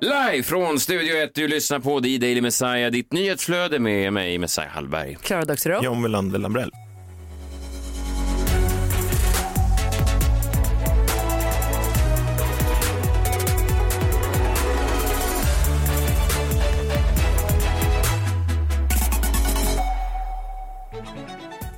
Live från Studio 1, du lyssnar på The Daily Messiah, ditt nyhetsflöde med mig, Messiah Hallberg. Klara Doxerov. John Melander Lambrell.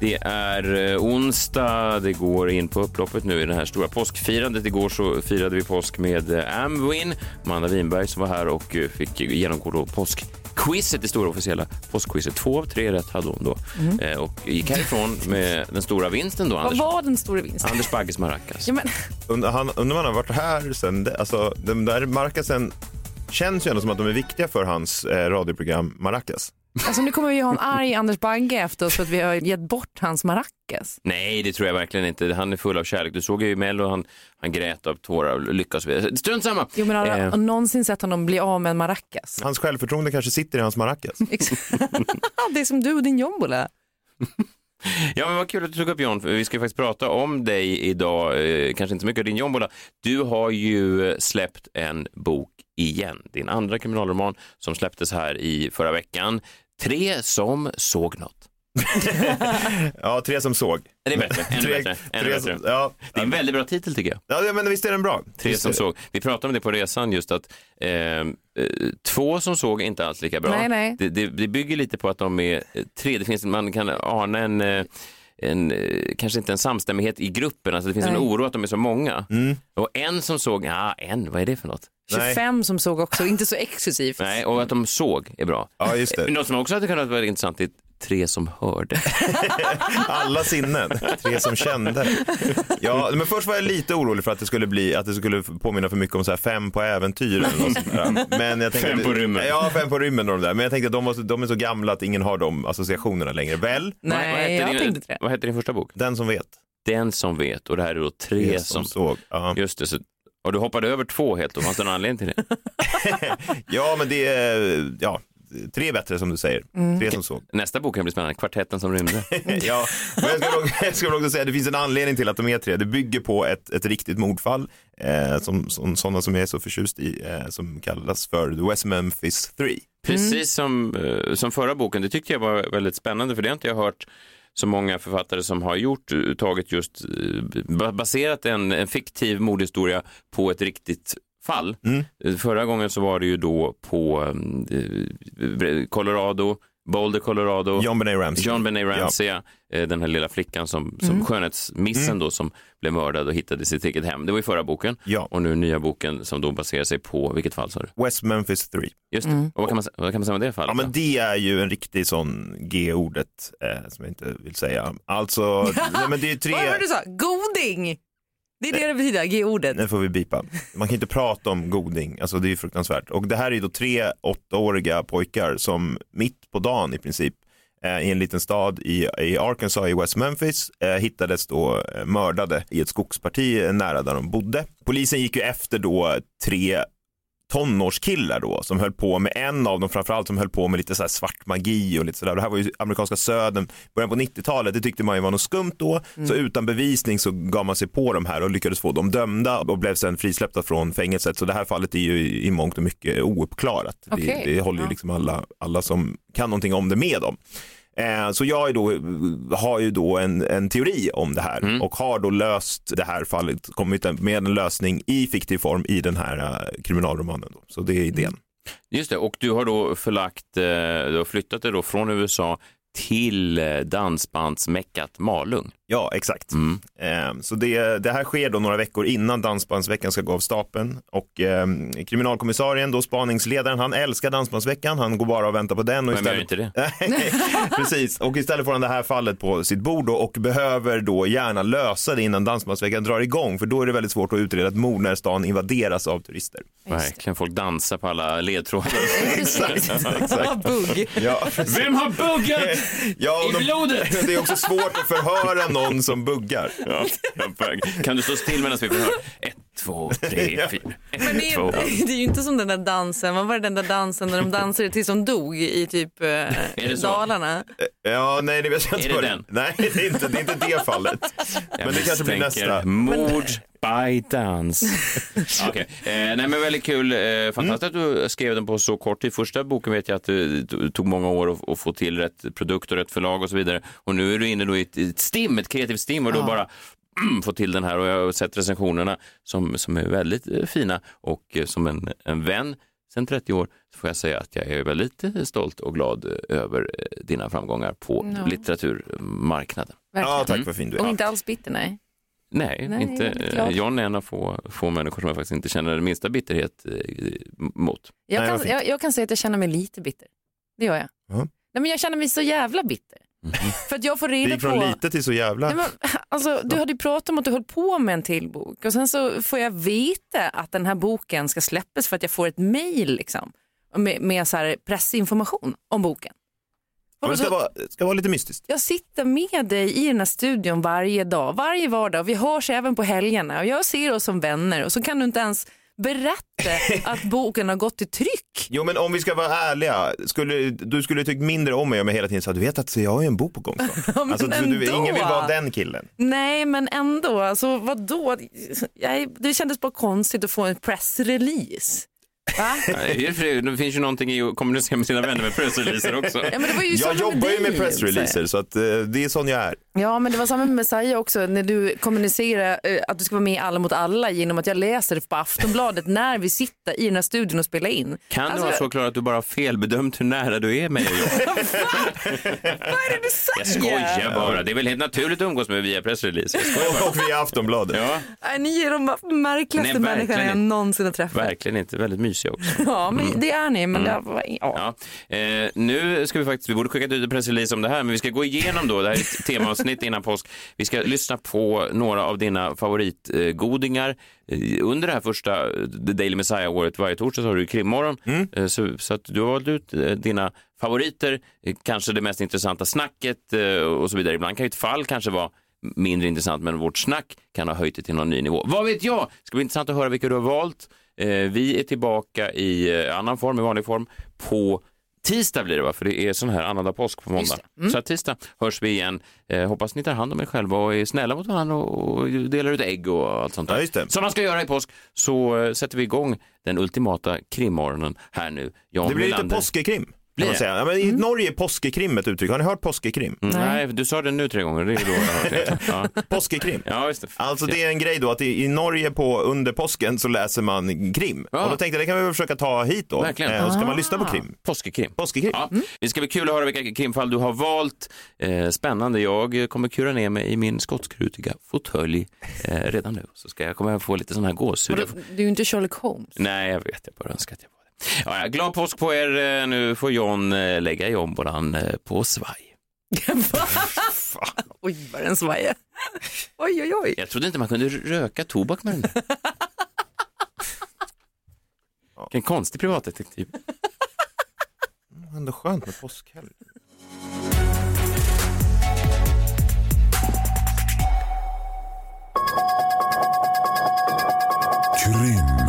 Det är eh, onsdag, det går in på upploppet nu i det här stora påskfirandet. Igår så firade vi påsk med eh, Amwin, Amanda Winberg som var här och eh, fick genomgå då påskquizet, det stora officiella påskquizet. Två av tre rätt hade hon då Eh, och gick härifrån med den stora vinsten då, Vad Anders, var den stora vinsten? Anders Bagges Maracas. Ja, men, Undrar han, undrar om han har varit här sen, det- alltså de där Marcasen känns ju ändå som att de är viktiga för hans eh, radioprogram Maracas. Alltså, nu kommer vi ha en arg Anders Bagge efter oss för att vi har gett bort hans maracas. Nej, det tror jag verkligen inte. Han är full av kärlek. Du såg ju Mello, han, han grät av tårar och lycka och så vidare. Strunt samma! Jo, men har Eh. du någonsin sett honom bli av med en maracas? Hans självförtroende kanske sitter i hans Maracas. Det är som du och din jombola. Ja, men vad kul att du tog upp John. för Vi ska faktiskt prata om dig idag. Eh, kanske inte så mycket din jombola. Du har ju släppt en bok igen. Din andra kriminalroman som släpptes här i förra veckan. Tre som såg något. Ja, tre som såg. Det är bättre. Ännu Tre- bättre. Ännu tre bättre. som- ja. Det är en väldigt bra titel tycker jag. Ja, men visst är den bra? Tre Visst som såg. Vi pratade om det på resan just att eh, eh, två som såg är inte alls lika bra. Nej, nej. Det, det, det bygger lite på att de är eh, tre. Det finns, man kan ana en, eh, en eh, kanske inte en samstämmighet i gruppen. Alltså det finns en Nej. oro att de är så många. Mm. Och en som såg, ja en, vad är det för något? 25 som såg också, inte så exklusivt. Nej, och att de såg är bra. Ja, just det. Något som också hade kunnat vara intressant är tre som hörde. Alla sinnen, tre som kände. Ja, men först var jag lite orolig för att det skulle bli, att det skulle påminna för mycket om så här fem på äventyr eller något sånt där. Men jag tänkte, Fem på rymmen. Ja, fem på rymmen och de där. Men jag tänkte att de, så- de är så gamla att ingen har de associationerna längre. Väl, Vad- vad Nej, hette jag din, tänkte det. Vad hette din första bok? den som vet. Den som vet. Och det här är då tre, Tre som... som såg. Ja. Just det, så... och du hoppade över två helt, då fanns det en anledning till det? ja, men det är, ja, tre bättre som du säger. Mm. Tre som såg. Nästa bok kan bli spännande, Kvartetten som rymde. ja, men jag ska, nog, jag ska också säga att det finns en anledning till att de är tre. Det bygger på ett, ett riktigt mordfall eh, som, som sådana som jag är så förtjust i eh, som kallas för The West Memphis 3. Precis som, eh, som förra boken, det tyckte jag var väldigt spännande för det har inte jag hört så många författare som har gjort, eh, tagit just, eh, ba- baserat en, en fiktiv mordhistoria på ett riktigt fall. Eh, Förra gången så var det ju då på Colorado, Boulder, Colorado. John Benet Ramsey. John Benet Ramsey, ja. Eh, den här lilla flickan som, som skönhetsmissen då som blev mördad och hittade sitt eget hem. Det var i förra boken. Ja. Och nu nya boken som då baserar sig på, vilket fall sa du? West Memphis 3. Just det. Och vad kan, man, vad kan man säga om det fallet? Ja, men det är ju en riktig sån G-ordet eh, som jag inte vill säga. Alltså, nej, men det är ju tre... Vad var det du sa? Goding! Det är det det betyder, G-ordet. Nu får vi bipa. Man kan inte prata om goding, alltså det är ju fruktansvärt. Och det här är då tre åttaåriga pojkar som mitt på dagen i princip eh, i en liten stad i, i Arkansas i West Memphis eh, hittades då eh, mördade i ett skogsparti eh, nära där de bodde. Polisen gick ju efter då tre tonårskillar då som höll på med, en av dem framförallt som höll på med lite så svart magi och lite sådär. Det här var ju amerikanska södern, början på 90-talet, det tyckte man ju var något skumt då. Så utan bevisning så gav man sig på de här och lyckades få dem dömda och blev sen frisläppta från fängelset. Så det här fallet är ju i- mångt och mycket ouppklarat. Okej. Det, det håller ju liksom alla, alla som kan någonting om det med dem. Eh, Så jag då, har ju då en, en teori om det här och har då löst det här fallet, kommit med en lösning i fiktiv form i den här eh, kriminalromanen. Då. Så det är idén. Just det, och du har då förlagt, eh, du har flyttat det då från USA till dansbandsmäckat Malung. Ja, exakt. Mm. Eh, Så det, det här sker då några veckor innan Dansbandsveckan ska gå av stapeln och eh, kriminalkommissarien, då spaningsledaren, han älskar Dansbandsveckan, han går bara och väntar på den. Och Vem gör inte det? Nej, Precis, och istället får han det här fallet på sitt bord då, och behöver då gärna lösa det innan Dansbandsveckan drar igång, för då är det väldigt svårt att utreda ett mord när stan invaderas av turister. Verkligen, folk dansar på alla ledtrådar. Precis. Bugg. Ja, Vem har buggat ja i de, blodet? det är också svårt att förhöra någon som buggar. Ja, kan du stå still medan vi förhör? Ett, två, tre, fyra. Men det är, det är ju inte som den där dansen, vad var det den där dansen när de dansade tills de dog i typ eh? Dalarna? Ja, nej det vet jag inte. Är det den? Nej, det är inte det, är inte det fallet. Men det kanske blir nästa. Mord by dans. Okej. eh, nej men väldigt kul. Eh, fantastiskt att du skrev den på så kort tid. Första boken vet jag att det t- tog många år att, att få till rätt produkt och rätt förlag och så vidare. Och nu är du inne då i ett, ett stim, ett kreativt stim och då bara mm, få till den här och jag har sett recensionerna som, som är väldigt eh, fina och eh, som en, en vän sedan 30 år så får jag säga att jag är väldigt eh, stolt och glad över dina framgångar på Ja. litteraturmarknaden. Verkligen. Ja, tack vad fin du Och är. inte alls bitter, nej. Nej, Nej, inte, jag John är en av få, få människor som jag faktiskt inte känner den minsta bitterhet mot. Jag, Nej, kan, jag, jag kan säga att jag känner mig lite bitter. Det gör jag. Ja. Nej, men jag känner mig så jävla bitter. För att jag får Det reda gick från på... lite till så jävla... Nej, men, alltså, du hade ju pratat om att du höll på med en till bok. Och sen så får jag veta att den här boken ska släppas för att jag får ett mejl liksom, med, med så här pressinformation om boken. Ja, det ska vara, det ska vara lite mystiskt. Jag sitter med dig i den här studion varje dag, varje vardag. Vi hörs även på helgerna. Och jag ser oss som vänner. Och så kan du inte ens berätta att boken har gått till tryck. Jo men om vi ska vara ärliga, skulle, du skulle tyckt mindre om mig om jag hela tiden sa du vet att jag har ju en bok på gång snart. men alltså, du, du, ingen vill vara den killen. Nej men ändå, alltså vadå? Jag, det kändes bara konstigt att få en pressrelease. Va? Det- Det finns ju någonting i att kommunicera med sina vänner med pressreleaser också. Ja, men det var ju Jag jobbar ju med pressreleaser så att, eh, det är sån jag är. Ja, men det var samma med Messiah också när du kommunicerar eh, att du ska vara med i Alla mot alla genom att jag läser det på Aftonbladet när vi sitter i den här studion och spelar in. Kan det Alltså, vara så Klara att du bara har felbedömt hur nära du är mig och jag? Vad är det du säger? Jag skojar bara. Det är väl helt naturligt att umgås med via pressreleaser. Jag skojar bara. Och vi är Aftonbladet. Ja, ni är de märkligaste människorna jag någonsin har träffat. verkligen inte. Väldigt mysiga också. Ja, men det är ni. Men det var, ja. Ja. Eh, nu ska vi faktiskt, vi borde skickat ut en pressrelease om det här, men vi ska gå igenom då, det här är ett temaavsnitt innan påsk. Vi ska lyssna på några av dina favoritgodingar. Eh, under det här första eh, The Daily Messiah-året, varje torsdag så har du krimmorgon. Eh, så, så att du har valt ut eh, dina favoriter, eh, kanske det mest intressanta snacket eh, och så vidare. Ibland kan ju ett fall kanske vara mindre intressant, men vårt snack kan ha höjt det till någon ny nivå. Vad vet jag? Det ska bli intressant att höra vilka du har valt. Eh, vi är tillbaka i eh, annan form, i vanlig form, på tisdag blir det va? För det är sån här annandag påsk på måndag. Mm. Så tisdag hörs vi igen. Eh, hoppas ni tar hand om er själva och är snälla mot varandra och, och delar ut ägg och allt sånt där. Ja. Som man ska göra i påsk. Så eh, sätter vi igång den ultimata krimmorgonen här nu. Jan Det blir lite Melander. påskekrim. Blir Kan man det? säga. Ja, men I Norge är påskekrim ett uttryck. Har ni hört påskekrim? Mm, nej, du sa det nu tre gånger. Det är då jag hört det. Ja, Påskekrim. ja just det. Alltså det är en grej då att i, i Norge på under påsken så läser man krim. Ja. Och då tänkte jag det kan vi väl försöka ta hit då. Verkligen. Eh, och så kan man lyssna på krim. Påskekrim. Påskekrim. Ja. Det ska bli kul att höra vilka krimfall du har valt. Eh, spännande. Jag kommer kura ner mig i min skotskrutiga fåtölj eh, redan nu. Så ska jag kommer få lite sån här gåshud. Vadå, Du är ju inte Sherlock Holmes. Nej, jag vet. Jag bara önskar att jag. Ja, ja, glad påsk på er. Eh, Nu får John eh, lägga jombolan eh, på svaj. oj, vad den svajar. Oj, oj, oj. Jag trodde inte man kunde röka tobak med den där. Vilken konstig privatdetektiv. Ändå skönt med påskhelg. Krimmorgon.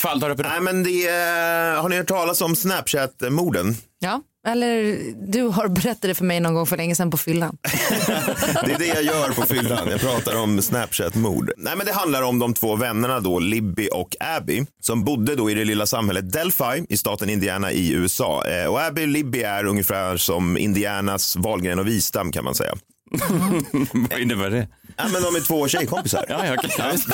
Vilket fall tar du på Nej men det är, har ni hört talas om Snapchat-morden? Ja, eller du har berättat det för mig någon gång för länge sedan på fyllan. Det är det jag gör på fyllan. Jag pratar om Snapchat-mord. Nej, men det handlar om de två vännerna då, Libby och Abby, som bodde då i det lilla samhället Delphi i staten Indiana i USA. Eh, Och Abby och Libby är ungefär som Indianas Wahlgren och Wistam kan man säga. Vad innebär det? Ja, men de är två tjejkompisar. Ja, ja, okej. Ja, visst.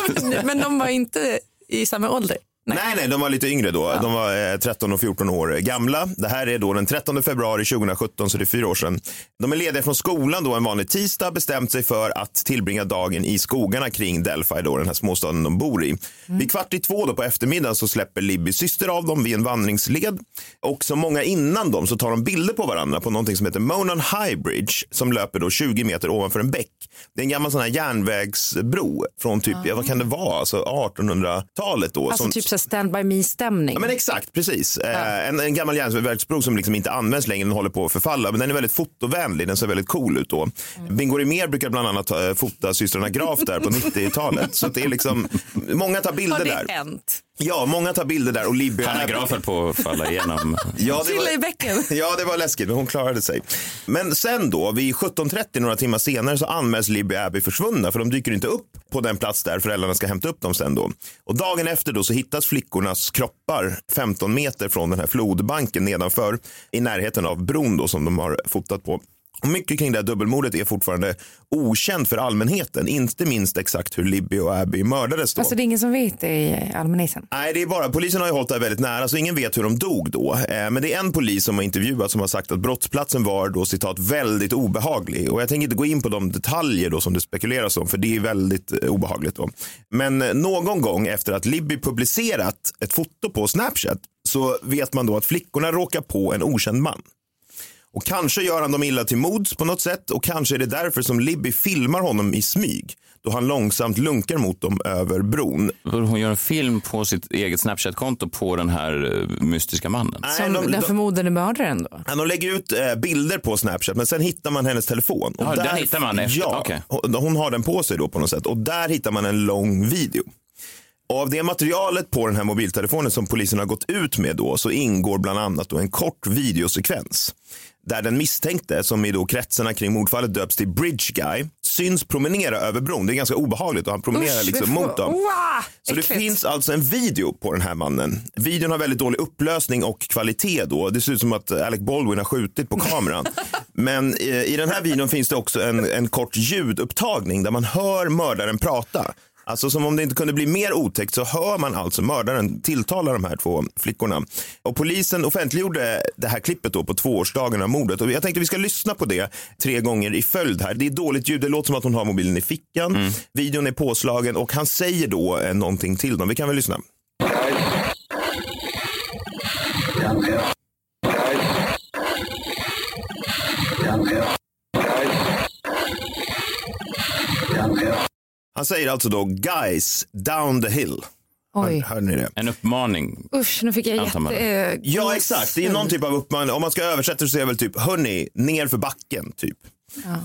Men de var inte i samma ålder. Nej. nej, de var lite yngre då. De var eh, 13 och 14 år gamla. Det här är då den 13 februari 2017, så det är fyra år sedan. De är lediga från skolan då en vanlig tisdag, bestämt sig för att tillbringa dagen i skogarna kring Delphi, då, den här småstaden de bor i. Vid kvart i två då på eftermiddagen så släpper Libbys syster av dem vid en vandringsled. Och som många innan dem så tar de bilder på varandra på någonting som heter Monon High Bridge som löper då 20 meter ovanför en bäck. Det är en gammal sån här järnvägsbro från typ, ja, vad kan det vara, alltså 1800-talet då. Alltså som, typ så stand by me-stämning. Ja, men exakt, precis. Eh, En, en gammal järnvägsbro som liksom inte används längre, den håller på att förfalla. Men den är väldigt fotovänlig, den ser väldigt cool ut då. Mm. Bingo Rimér brukar bland annat eh, fota systrarna Graf där på 90-talet. Så det är liksom, många tar bilder Har det där. hänt? Ja, många tar bilder där och Libby Hanna Graf höll på att falla igenom. Ja, det Trilla i var, bäcken. ja, det var läskigt, men hon klarade sig. Men sen då, vid 17.30, några timmar senare, så anmäls Libby och Abby försvunna, för de dyker inte upp på den plats där föräldrarna ska hämta upp dem sen då. Och dagen efter då så hittas flickornas kroppar 15 meter från den här flodbanken nedanför, i närheten av bron då som de har fotat på. Och mycket kring det här dubbelmordet är fortfarande okänt för allmänheten, inte minst exakt hur Libby och Abby mördades då. Alltså det är ingen som vet det i allmänheten. Nej, det är bara, polisen har ju hållit det här väldigt nära så ingen vet hur de dog då. Eh, men det är en polis som har intervjuat som har sagt att brottsplatsen var då citat väldigt obehaglig. Och jag tänker inte gå in på de detaljer då som det spekuleras om för det är väldigt eh, obehagligt då. Men eh, någon gång efter att Libby publicerat ett foto på Snapchat så vet man då att flickorna råkar på en okänd man. Och kanske gör han dem illa till mods på något sätt och kanske är det därför som Libby filmar honom i smyg då han långsamt lunkar mot dem över bron. Hon gör en film på sitt eget Snapchat-konto på den här eh, mystiska mannen. Nej, Som de- den de- förmodade mördaren då. De lägger ut eh, bilder på Snapchat men sen hittar man hennes telefon. Och Ja, den hittar man efter- Ja, okej. hon, hon har den på sig då på något sätt och där hittar man en lång video. Och av det materialet på den här mobiltelefonen som polisen har gått ut med då så ingår bland annat då en kort videosekvens där den misstänkte, som i då kretsarna kring mordfallet döps till Bridge Guy, syns promenera över bron. Det är ganska obehagligt och han promenerar Usch, liksom mot dem. Wow, Så det finns alltså en video på den här mannen. Videon har väldigt dålig upplösning och kvalitet då. Det ser ut som att Alec Baldwin har skjutit på kameran. Men eh, i den här videon finns det också en, en kort ljudupptagning där man hör mördaren prata. Alltså som om det inte kunde bli mer otäckt så hör man alltså mördaren tilltala de här två flickorna. Och polisen offentliggjorde det här klippet då på tvåårsdagen av mordet. Och jag tänkte vi ska lyssna på det tre gånger i följd här. Det är dåligt ljud, det låter som att hon har mobilen i fickan. Videon är påslagen och han säger då eh, någonting till dem. Vi kan väl lyssna. Han säger alltså då guys down the hill. Oj. Hör, ni det? En uppmaning. Usch, nu fick jag jätte... Ja exakt, det är någon typ av uppmaning. Om man ska översätta så är det väl typ hörni, ner för backen typ.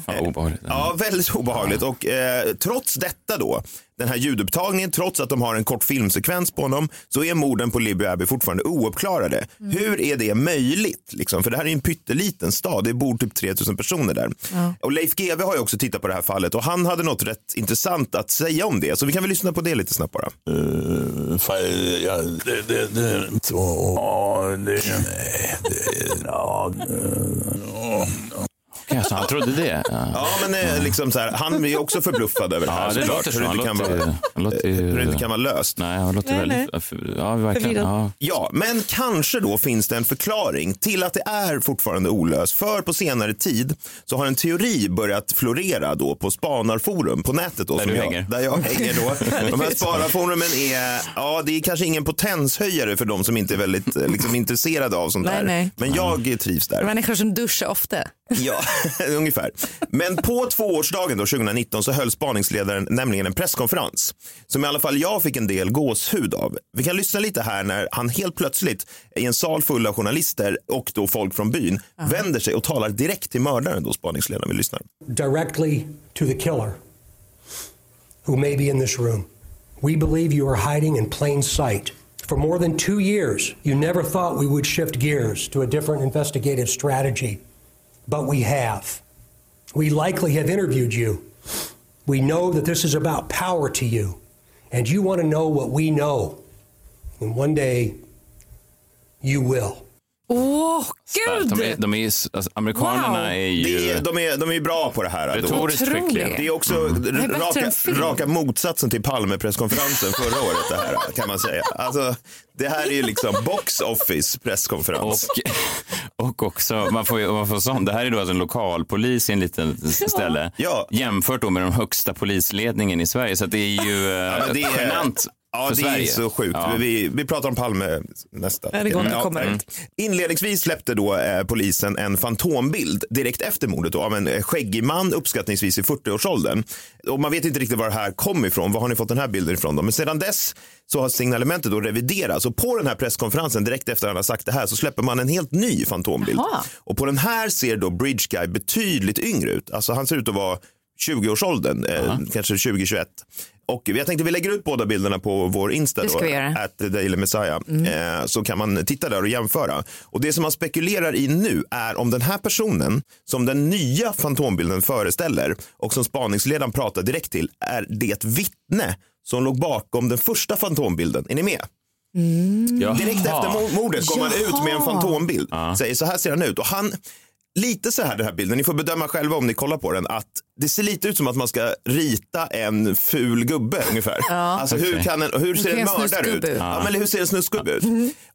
Fan, obehagligt. Ja, väldigt obehagligt. Och eh, trots detta då, den här ljudupptagningen, trots att de har en kort filmsekvens på honom, så är morden på Libby Abby fortfarande ouppklarade. Hur är det möjligt? Liksom? För det här är en pytteliten stad, det bor typ 3000 personer där. Och Leif GW har ju också tittat på det här fallet och han hade något rätt intressant att säga om det. Så vi kan väl lyssna på det lite snabbt bara. För, ja, det, det, det, så, ja, det, nej, det, ja, Okej, så han trodde det? Ja, Ja, men eh, liksom så här, han är också förbluffad över det här ja det såklart. låter så. Hur det inte kan låter, vara- han låter, hur det inte kan vara löst. Nej, han låter Nej, väldigt... Ja, verkligen. Ja. Ja, men kanske då finns det en förklaring till att det är fortfarande olöst. För på senare tid så har en teori börjat florera då på spanarforum på nätet. Då, Där som du jag, hänger. Där jag hänger då. De här spanarforumen är, ja det är kanske ingen potenshöjare för de som inte är väldigt eh, liksom, intresserade av sånt Nej, där. nej. Men jag trivs där. Människor som duschar ofta. Ja, ungefär. Men på tvåårsdagen då, 2019 så höll spaningsledaren nämligen en presskonferens som i alla fall jag fick en del gåshud av. Vi kan lyssna lite här när han helt plötsligt i en sal full av journalister och då folk från byn vänder sig och talar direkt till mördaren då spaningsledaren. Vi lyssnar. directly to the killer who may be in this room. We believe you are hiding in plain sight. For more than two years, you never thought we would shift gears to a different investigative strategy, but we have. We likely have interviewed you. We know that this is about power to you, and you want to know what we know. And one day, you will. Åh, gud! De är, de är, alltså, amerikanerna Wow. är ju Det är, de, är, de är bra på det här. retoriskt skickliga. Det är också bättre raka, raka motsatsen till Palme-presskonferensen förra året det här kan man säga. Alltså, det här är ju liksom box office presskonferens. Och, och också, man får, man får sånt. Det här är då alltså en lokalpolis i en liten ställe. Ja. Jämfört då med den högsta polisledningen i Sverige. Så att det är ju eh, men det är- genant Ja, för det Sverige. är så sjukt. Ja. Vi, vi pratar om Palme nästa. Nej, det går inte komma mm. Inledningsvis släppte då eh, polisen en fantombild direkt efter mordet då, av en eh, skäggig man uppskattningsvis i 40-årsåldern. Och man vet inte riktigt var det här kom ifrån. Var har ni fått den här bilden ifrån? Då? Men sedan dess så har signalementet då reviderats och på den här presskonferensen direkt efter att han har sagt det här så släpper man en helt ny fantombild. Jaha. Och på den här ser då Bridge Guy betydligt yngre ut. Alltså han ser ut att vara 20-årsåldern, eh, kanske 2021. Och jag tänkte vi lägger ut båda bilderna på vår Insta då, at Daily Messiah. Eh, så kan man titta där och jämföra. Och det som man spekulerar i nu är om den här personen som den nya fantombilden föreställer och som spaningsledaren pratar direkt till är det vittne som låg bakom den första fantombilden. Är ni med? Jaha. Direkt efter mo- mordet går man ut med en fantombild. Säger så här ser han ut. Och han, lite så här den här bilden, ni får bedöma själva om ni kollar på den, att det ser lite ut som att man ska rita en ful gubbe ungefär. Alltså hur, Okej. kan en, hur ser en mördare ut? ut. Ja. men hur ser en snusgubbe ut?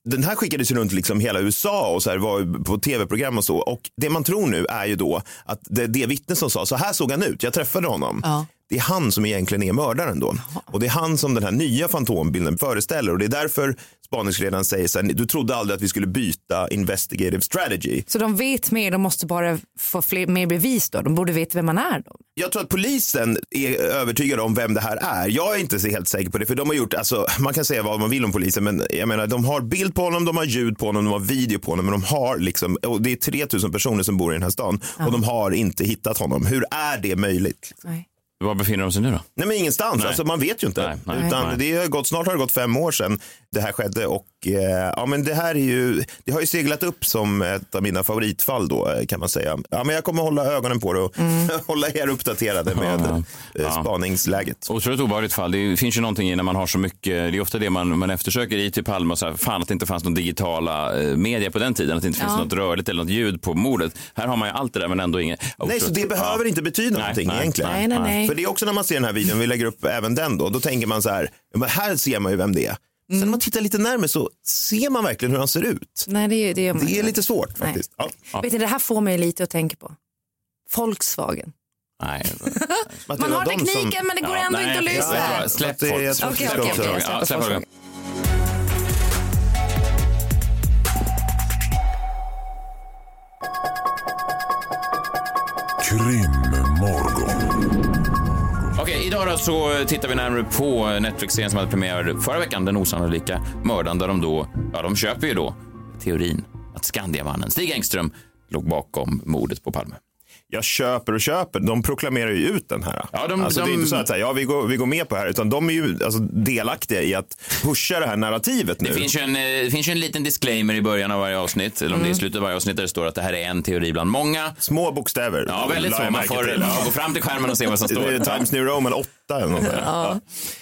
Den här skickades ju runt liksom hela USA och så här var på tv-program och så. Och det man tror nu är ju då att det, det vittne som sa så här såg han ut, jag träffade honom. Ja. Det är han som egentligen är mördaren då. Och det är han som den här nya fantombilden föreställer. Och det är därför spaningsledaren säger så här, du trodde aldrig att vi skulle byta investigative strategy. Så de vet mer, de måste bara få fler, mer bevis då. De borde veta vem man är då. Jag tror att polisen är övertygade om vem det här är. Jag är inte så helt säker på det, för de har gjort, alltså, man kan säga vad man vill om polisen, men jag menar, de har bild på honom, de har ljud på honom, de har video på honom, men de har liksom, och det är 3000 personer som bor i den här stan och de har inte hittat honom. Hur är det möjligt? Nej. Var befinner de sig nu då? Nej men ingenstans, Nej. alltså man vet ju inte. Nej, nej, Utan nej. Det har gått, snart har det gått fem år sedan det här skedde och eh, ja men det här är ju, det har ju seglat upp som ett av mina favoritfall då eh, kan man säga. Ja men jag kommer hålla ögonen på det och hålla er uppdaterade med Ja. eh, spaningsläget. Otroligt obehagligt fall. Det finns ju någonting i när man har så mycket, det är ofta det man, man eftersöker i typ Palme och så här, fan att det inte fanns någon digitala eh, media på den tiden, att det inte finns Ja. något rörligt eller något ljud på mordet. Här har man ju allt det där men ändå inget. Nej, så det behöver inte betyda Nej, någonting nej, egentligen. Nej, nej, nej. För det är också när man ser den här videon, vi lägger upp även den då, då tänker man så här, ja, men här ser man ju vem det är. Sen när man tittar lite närmare så ser man verkligen hur han ser ut. Nej, det, det Det är lite svårt faktiskt. Ja. Vet du, det här får mig lite att tänka på. Volkswagen. Nej. Man har de som- tekniken men det går Ja, ändå nej, inte att Ja, Släpp. Ja. Volkswagen. Krimmorgon. Okej, idag då så tittar vi närmare på Netflix-serien som hade premiär förra veckan, Den osannolika mördaren, där de då, ja de köper ju då teorin att Skandiamannen Stig Engström låg bakom mordet på Palme jag köper och köper. De proklamerar ju ut den här. Ja, de- alltså, Det är de- inte så att ja, vi, går, vi går med på det här, utan de är ju alltså, delaktiga i att pusha det här narrativet nu. Det finns, ju en, eh, det finns ju en liten disclaimer i början av varje avsnitt, eller om det är i slutet av varje avsnitt där det står att det här är en teori bland många. Små bokstäver. Ja, väldigt jag Man får till. gå fram till skärmen och se vad som står. Times New Roman 8 eller något där. ja.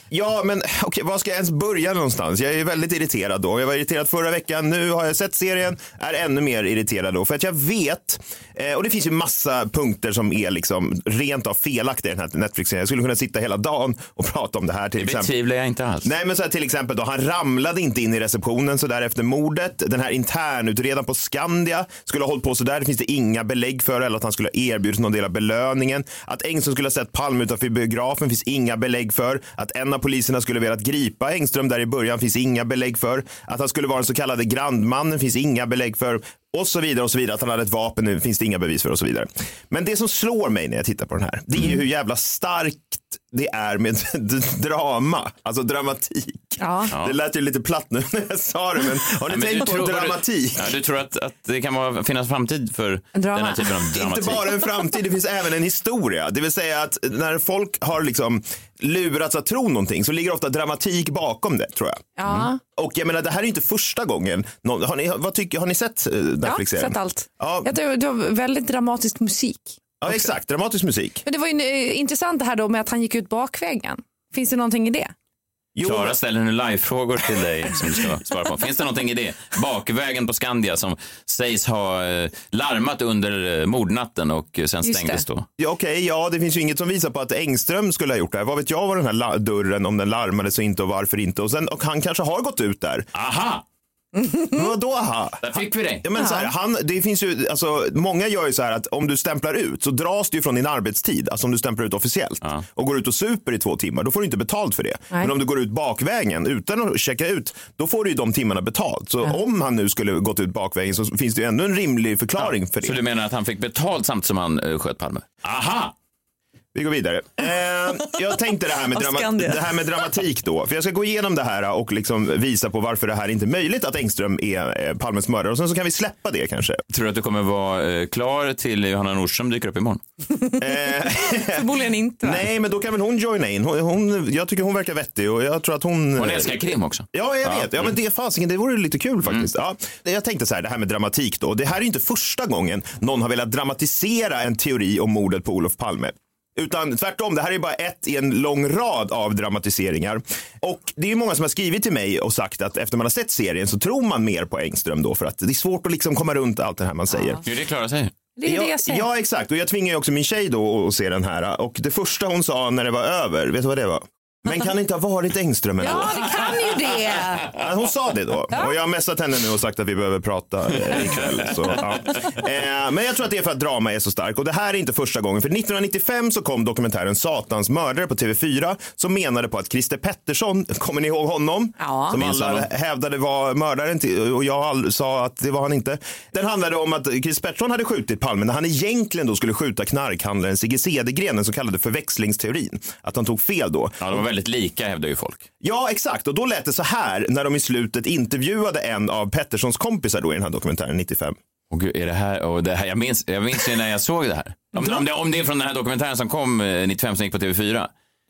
ja, men okej, var ska jag ens börja någonstans? Jag är väldigt irriterad då. Jag var irriterad förra veckan. Nu har jag sett serien, är ännu mer irriterad då. För att jag vet, eh, och det finns ju massa punkter som är liksom rent av felaktiga i den här Netflix-serien. Jag skulle kunna sitta hela dagen och prata om det här till Det exempel. betvivlar jag inte alls. Nej men så här, till exempel då, han ramlade inte in i receptionen så där efter mordet. Den här internutredaren på Skandia skulle ha hållit på så där. Det finns det inga belägg för eller att han skulle ha erbjudit någon del av belöningen. Att Engström skulle ha sett Palme utanför biografen finns inga belägg för. Att en av poliserna skulle velat gripa Engström där i början finns inga belägg för. Att han skulle vara den så kallade grandmannen finns inga belägg för. Och så vidare och så vidare. Att han hade ett vapen nu finns det inga bevis för och så vidare. Men det som slår mig när jag tittar på den här, det är ju hur jävla starkt det är med drama, alltså dramatik. Ja. Det lät ju lite platt nu när jag sa det, men har ni Ja, men tänkt du på tror- dramatik? Ja, du tror att, att det kan vara, finnas framtid för Drama. den här typen av dramatik? Inte bara en framtid, det finns även en historia. Det vill säga att när folk har liksom lurats att tro någonting så ligger ofta dramatik bakom det, tror jag. Ja, Och jag menar, det här är inte första gången. Har, ni, vad tycker, har ni sett eh, ja Netflix-serien? sett allt. Ja. Jag tror det var väldigt dramatisk musik. Ja, exakt. Dramatisk musik. Men det var ju eh, intressant det här då med att han gick ut bakvägen. Finns det någonting i det? Jo, Klara ställer nu live-frågor till dig som du ska svara på. Finns det någonting i det? Bakvägen på Skandia som sägs ha eh, larmat under eh, mordnatten och eh, sen stängdes då. Ja, Okej, ja, det finns ju inget som visar på att Engström skulle ha gjort det här. Vad vet jag vad den här dörren, om den larmades och inte och varför inte. Och, sen, och han kanske har gått ut där. Aha! Men vadå? Där fick vi dig. Ja, men så här, han, det finns ju, alltså, många gör ju så här att om du stämplar ut så dras du från din arbetstid, alltså om du stämplar ut officiellt Ja. och går ut och super i två timmar, då får du inte betalt för det. Men om du går ut bakvägen utan att checka ut, då får du ju de timmarna betalt. Så om han nu skulle gått ut bakvägen så finns det ju ändå en rimlig förklaring för det. Så du menar att han fick betalt samtidigt som han eh, sköt Palme? Aha! Vi går vidare. Eh, jag tänkte det här, med drama- det här med dramatik då. För jag ska gå igenom det här och liksom visa på varför det här inte är möjligt att Engström är eh, Palmes mördare. Och sen så kan vi släppa det kanske. Tror du att du kommer vara eh, klar till Johanna Nordström dyker upp imorgon? Förmodligen inte. va? Nej, men då kan väl hon joina in. Hon, hon, jag tycker hon verkar vettig och jag tror att hon... Hon älskar krim också. Ja, jag vet. Ja, men det fasiken, det vore lite kul faktiskt. Ja, jag tänkte så här, det här med dramatik då. Det här är inte första gången någon har velat dramatisera en teori om mordet på Olof Palme. Utan tvärtom, det här är bara ett i en lång rad av dramatiseringar. Och det är ju många som har skrivit till mig och sagt att efter man har sett serien så tror man mer på Engström då för att det är svårt att liksom komma runt allt det här man säger. Det är det Klara säger. Det är det Ja, jag säger. ja, exakt. Och jag tvingar ju också min tjej då att se den här. Och det första hon sa när det var över, vet du vad det var? Men kan det inte ha varit Engström ändå? Ja, det kan ju det. Hon sa det då. Och jag har messat henne nu och sagt att vi behöver prata eh, ikväll. Så, ja. eh, men jag tror att det är för att drama är så stark. Och det här är inte första gången. För 1995 så kom dokumentären Satans mördare på TV4 som menade på att Christer Pettersson, kommer ni ihåg honom? Ja. Som alla hävdade var mördaren till, och jag sa att det var han inte. Den handlade om att Christer Pettersson hade skjutit Palme när han egentligen då skulle skjuta knarkhandlaren Sigge Cedergren, den så kallade förväxlingsteorin. Att han tog fel då. Ja, väldigt lika hävdar ju folk. Ja, exakt. Och då lät det så här när de i slutet intervjuade en av Petterssons kompisar då i den här dokumentären 95. Och gud, är det här, och det här jag, minns, jag minns ju när jag såg det här. Om, om, det, om det är från den här dokumentären som kom eh, 95 som gick på TV4.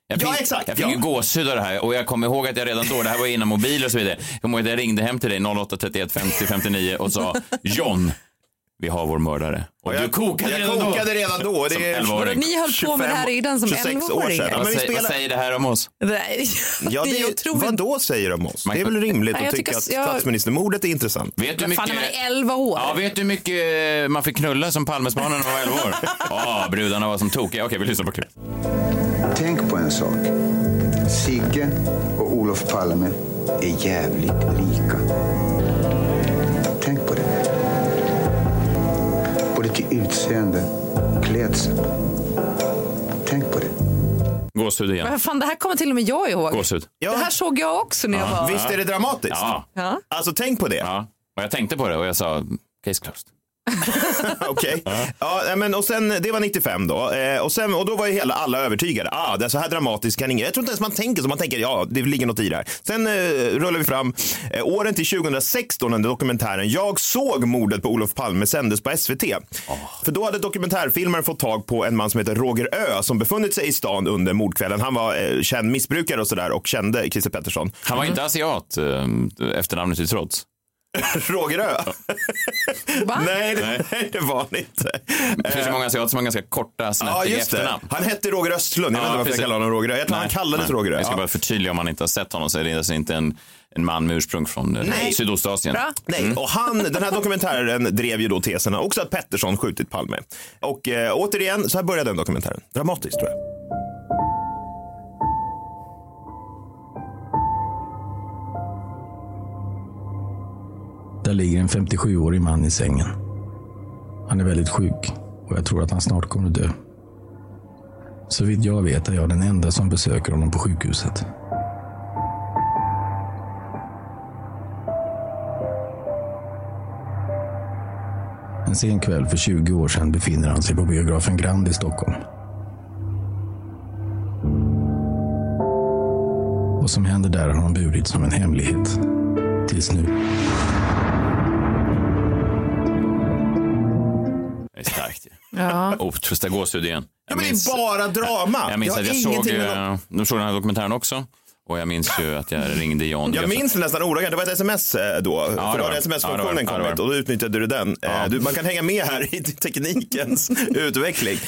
Jag fick, Ja, exakt, Jag fick ja. ju gåshud av det här och jag kommer ihåg att jag redan då, det här var innan mobil och så vidare, jag kommer ihåg att jag ringde hem till dig 08 31 50 59 och sa John, vi har vår mördare. Och du kokade jag redan kokade då. redan då. Det är 11-åring. Ni höll på med det här redan som 26 år 11-åringar. sedan. Ja, Vad, säger, vad spelar... säger det här om oss? Nej, Ja, det är det, otroligt. vad då säger de om oss? Det är väl rimligt Nej, jag att tycka att jag- statsministermordet är intressant. Vet du fan, mycket... när man är 11 år. Ja, vet du hur mycket man fick knulla som Palmesbarnen när man var 11 år? Ja, brudarna var som tokiga. Okej, vi lyssnar på klipp. Tänk på en sak. Sigge och Olof Palme är jävligt lika. Både till utseende och klädsel. Tänk på det. Gåshud igen. Men fan, det här kommer till och med jag ihåg. Gåshud. Ja, Det här såg jag också när jag var... Visst är det dramatiskt? Ja, Ja. Alltså tänk på det. ja. Och jag tänkte på det och jag sa, case closed. Okej. Ja, men och sen, det var 95 då. Eh, och, sen, och då var ju hela, alla övertygade. Ah, det är så här dramatiskt kan ingen. Jag tror inte ens man tänker så. Man tänker, ja, det ligger något i det här. Sen eh, rullar vi fram eh, åren till 2016 när dokumentären Jag såg mordet på Olof Palme sändes på SVT. För då hade dokumentärfilmaren fått tag på en man som heter Roger Ö som befunnit sig i stan under mordkvällen. Han var eh, känd missbrukare och sådär och kände Christer Pettersson. Han var inte asiat eh, efternamnet till trots. Roger Ö? Va? nej, det, Nej. det var han inte. Det finns ju många asiater som har ganska korta, Ja, snärtiga det. efternamn. Han hette Roger Östlund. Jag vet inte varför jag kallar honom Roger Ö. Jag tror han kallades. Roger Ö. Jag ska Ja. bara förtydliga om man inte har sett honom så är det alltså inte en, en man med ursprung från eh, Nej. Sydostasien. Bra. Nej, och han, den här dokumentären drev ju då teserna också att Pettersson skjutit Palme. Och eh, återigen, så här började den dokumentären. Dramatiskt tror jag. Där ligger en 57-årig man i sängen. Han är väldigt sjuk och jag tror att han snart kommer att dö. Så vitt jag vet är jag den enda som besöker honom på sjukhuset. En sen kväll för 20 år sedan befinner han sig på biografen Grand i Stockholm. Vad som händer där har han burit som en hemlighet. Tills nu. Är starkt. Ja. Oh, trösta gåshud igen. Ja, men det är bara drama. Jag minns har att jag såg, med eh, de såg den här dokumentären också. Och jag minns ju att jag ringde John. Jag minns det nästan ordagrant, det var ett sms eh, då. för det då hade sms-funktionen Ja. Ja, kommit och då utnyttjade du den. Eh, Du, man kan hänga med här i teknikens utveckling.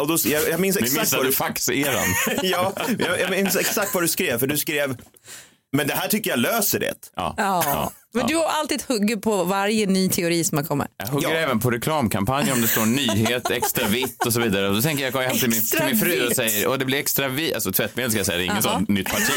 Och då, jag, jag minns exakt missade vad du... faxeran. ja, jag, jag minns exakt vad du skrev, för du skrev men det här tycker jag löser det. Ja. Ja. Men du har alltid huggit på varje ny teori som har kommit. Jag hugger även på reklamkampanjer om det står nyhet, extra vitt och så vidare. Och då tänker jag gå hem till min, till min fru och säger, och det blir extra vitt, alltså tvättmedel ska jag säga, det är ingen Jaha. sån nytt parti.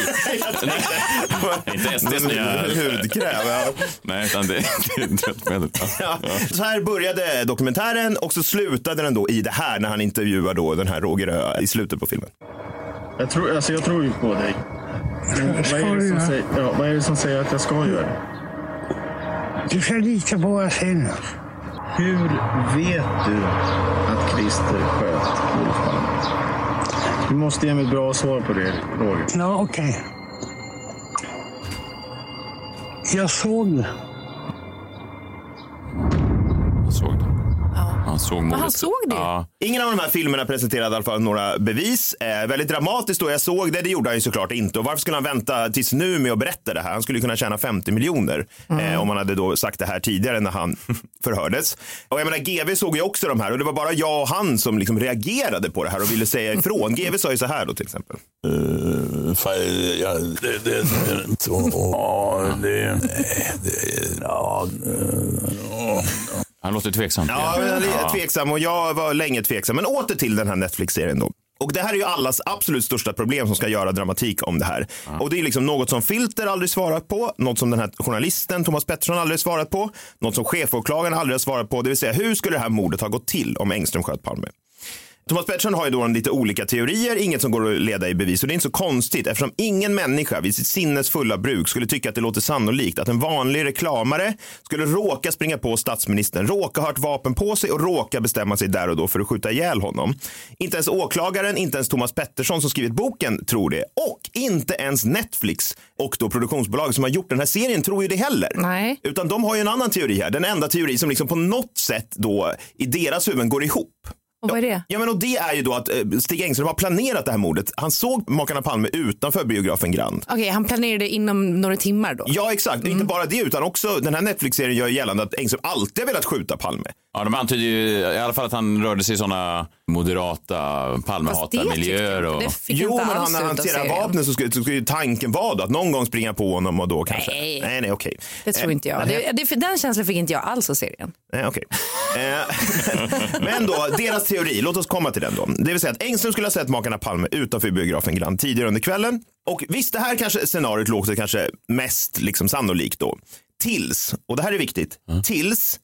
Inte SDs nya hudkräm. Ja. Nej, utan det, det är tvättmedel. Ja. Ja. Så här började dokumentären och så slutade den då i det här när han intervjuar då den här Roger Ö i slutet på filmen. Jag tror, alltså jag tror ju på dig. Men vad, är det som säger, ja, vad är det som säger att jag ska göra det? Du ska lita på vad jag säger nu. Hur vet du att Christer sköt Olof Palme? Du måste ge mig ett bra svar på det, Roger. Ja, okej. Jag såg det. Han såg det. Han såg mordet. han såg det? Ja. Ingen av de här filmerna presenterade i alla fall några bevis. Eh, väldigt dramatiskt då. Jag såg det, det gjorde han ju såklart inte. Och varför skulle han vänta tills nu med att berätta det här? Han skulle ju kunna tjäna 50 miljoner eh, om han hade då sagt det här tidigare när han förhördes. Och jag menar, GV såg ju också de här och det var bara jag och han som liksom reagerade på det här och ville säga ifrån. GV sa ju så här då till exempel. Uh, fan, ja, det, det, det, så, ja, det, det, ja, uh, Han låter tveksam. Ja, jag är tveksam och jag var länge tveksam. Men åter till den här Netflix-serien då. Och det här är ju allas absolut största problem som ska göra dramatik om det här. Och det är liksom något som Filter aldrig svarat på, något som den här journalisten Thomas Pettersson aldrig svarat på, något som chefåklagaren aldrig har svarat på. Det vill säga, hur skulle det här mordet ha gått till om Engström sköt Palme? Thomas Pettersson har ju då en lite olika teorier, inget som går att leda i bevis. Och det är inte så konstigt eftersom ingen människa vid sitt sinnes fulla bruk skulle tycka att det låter sannolikt att en vanlig reklamare skulle råka springa på statsministern, råka ha ett vapen på sig och råka bestämma sig där och då för att skjuta ihjäl honom. Inte ens åklagaren, inte ens Thomas Pettersson som skrivit boken tror det. Och inte ens Netflix och då produktionsbolaget som har gjort den här serien tror ju det heller. Nej. Utan de har ju en annan teori här. Den enda teori som liksom på något sätt då i deras huvuden går ihop. Och vad är det? Ja, men och det är ju då att eh, Stig Engström har planerat det här mordet. Han såg makarna Palme utanför biografen Grand. Okej, han planerade inom några timmar då? Ja, exakt. Inte bara det, utan också den här Netflix-serien gör gällande att Engström alltid har velat skjuta Palme. Ja, de antyder ju i alla fall att han rörde sig i sådana moderata Palmehatarmiljöer. Och... Jo, men han, när han serien. vapnet så skulle, så skulle ju tanken vara att någon gång springa på honom och då kanske. Nej. nej, nej okej. Det tror Eh, inte jag. Det, det, för den känslan fick inte jag alls av serien. Nej, okej. Eh, Men då, deras teori, låt oss komma till den då. Det vill säga att Engström skulle ha sett makarna Palme utanför biografen Grand tidigare under kvällen. Och visst, det här kanske scenariot låter kanske mest liksom sannolikt då. Tills, och det här är viktigt, tills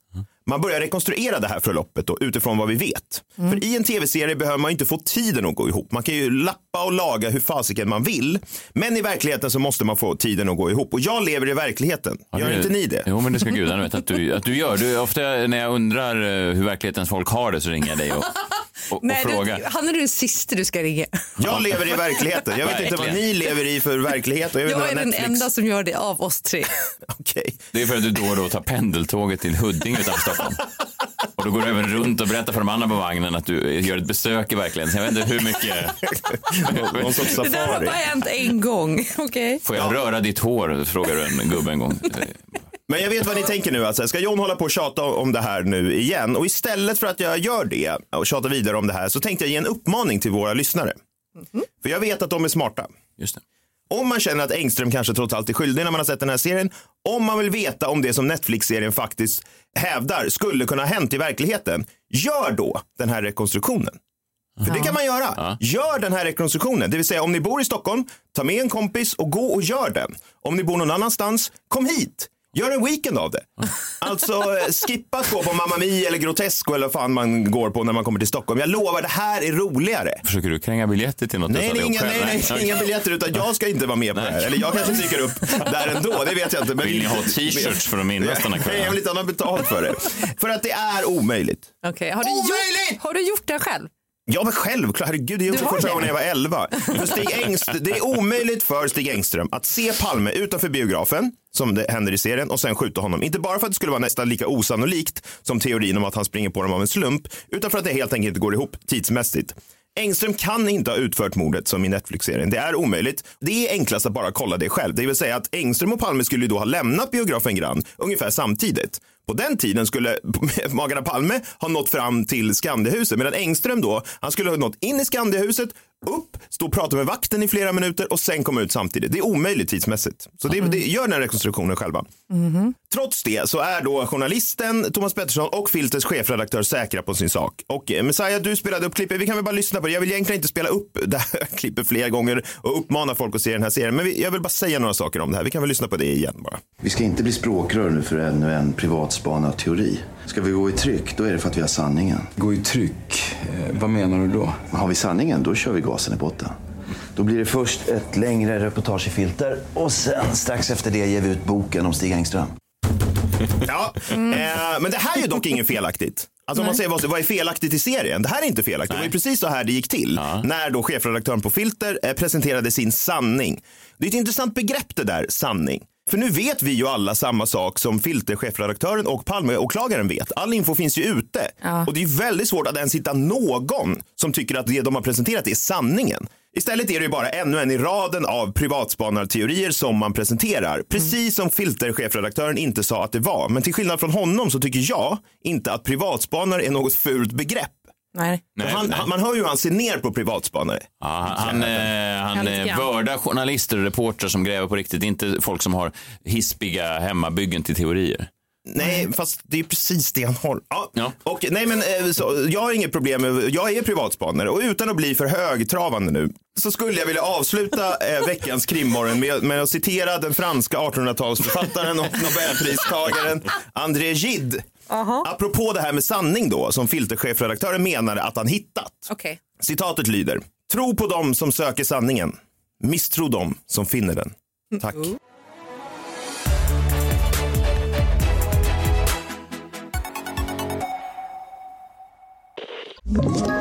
man börjar rekonstruera det här förloppet då, utifrån vad vi vet. För i en tv-serie behöver man inte få tiden att gå ihop. Man kan ju lappa och laga hur fasiken man vill. Men i verkligheten så måste man få tiden att gå ihop. Och jag lever i verkligheten. Gör det- inte ni det? Jo, men det ska gudarna veta att du, att du gör. Du, ofta när jag undrar eh, hur verklighetens folk har det så ringer jag dig och, och, och Nej, frågar. du, han är den sista du ska ringa. Jag lever i verkligheten. Jag vet inte vad ni lever i för verklighet. Och jag Jag är vad den Netflix... enda som gör det av oss tre. Okej. Det är för att du då och då tar pendeltåget till Huddinge utanför Stockholm. Och då går du även runt och berättar för de andra på vagnen att du gör ett besök i verkligheten. Jag vet inte hur mycket... Någon sorts Det där har safari. bara hänt en gång. Okej. Får jag röra ditt hår? Frågar du en gubbe en gång. Men jag vet vad ni tänker nu. Alltså. Ska John hålla på och tjata om det här nu igen? Och istället för att jag gör det och tjatar vidare om det här så tänkte jag ge en uppmaning till våra lyssnare. För jag vet att de är smarta. Just det. Om man känner att Engström kanske trots allt är skyldig när man har sett den här serien. Om man vill veta om det som Netflix-serien faktiskt hävdar skulle kunna ha hänt i verkligheten. Gör då den här rekonstruktionen. För det kan man göra. Gör den här rekonstruktionen. Det vill säga om ni bor i Stockholm, ta med en kompis och gå och gör den. Om ni bor någon annanstans, kom hit. Gör en weekend av det. Alltså eh, skippa att gå på Mamma Mia eller Grotesco eller vad fan man går på när man kommer till Stockholm. Jag lovar, det här är roligare. Försöker du kränga biljetter till något? Nej, nej, inga, nej, själv? nej, inga biljetter utan jag ska inte vara med på det här. Eller jag kanske dyker upp där ändå, det vet jag inte. Men Vill ni ha t-shirts för att minnas den här Nej, kvällen? jag vill inte ha betalt för det. För att det är omöjligt. Okej, Har, du gjort, har du gjort det själv? Ja, men självklart. Herregud, jag Du gjorde har första det? gången jag var 11. För Stig Engst, det är omöjligt för Stig Engström att se Palme utanför biografen, som det händer i serien, och sen skjuta honom. Inte bara för att det skulle vara nästan lika osannolikt som teorin om att han springer på dem av en slump, utan för att det helt enkelt inte går ihop tidsmässigt. Engström kan inte ha utfört mordet som i Netflix-serien. Det är omöjligt. Det är enklast att bara kolla det själv. Det vill säga att Engström och Palme skulle ju då ha lämnat biografen Grand ungefär samtidigt. På den tiden skulle magarna Palme ha nått fram till Skandiahuset medan Engström då, han skulle ha nått in i Skandiahuset, upp, stå och prata med vakten i flera minuter och sen komma ut samtidigt. Det är omöjligt tidsmässigt. Så det, det gör den rekonstruktionen själva. Trots det så är då journalisten Thomas Pettersson och Filters chefredaktör säkra på sin sak. Och eh, Messiah, du spelade upp klippet. Vi kan väl bara lyssna på det. Jag vill egentligen inte spela upp det här klippet flera gånger och uppmana folk att se den här serien. Men vi, jag vill bara säga några saker om det här. Vi kan väl lyssna på det igen bara. Vi ska inte bli språkrör nu för ännu en privatspanad teori. Ska vi gå i tryck, då är det för att vi har sanningen. Gå i tryck? Eh, vad menar du då? Har vi sanningen, då kör vi gasen i botten. Då blir det först ett längre reportage i filter och sen strax efter det ger vi ut boken om Stig Engström. Ja, eh, men det här är ju dock inget felaktigt. Alltså om man säger vad, vad är felaktigt i serien? Det här är inte felaktigt. Det var precis så här det gick till när då chefredaktören på Filter eh, presenterade sin sanning. Det är ett intressant begrepp det där, sanning. För nu vet vi ju alla samma sak som Filter-chefredaktören och Palmeåklagaren vet. All info finns ju ute. Och det är väldigt svårt att ens hitta någon som tycker att det de har presenterat är sanningen. Istället är det ju bara ännu en i raden av privatspanarteorier som man presenterar. Precis som Filter-chefredaktören inte sa att det var. Men till skillnad från honom så tycker jag inte att privatspanare är något fult begrepp. Nej. Och han, han, man hör ju hur han ser ner på privatspanare. Ja, han han, eh, han eh, grann. vördar journalister och reportrar som gräver på riktigt, inte folk som har hispiga hemmabyggen till teorier. Nej, fast det är precis det han har. Ja. Och, nej, men, eh, så, jag har inget problem med, jag är privatspanare och utan att bli för högtravande nu så skulle jag vilja avsluta eh, veckans krimmorgon med, med att citera den franska 1800-talsförfattaren och nobelpristagaren André Gide. Apropå det här med sanning då, som filterchefredaktören menade att han hittat. Okej. Citatet lyder, tro på dem som söker sanningen, misstro dem som finner den. Tack. Ett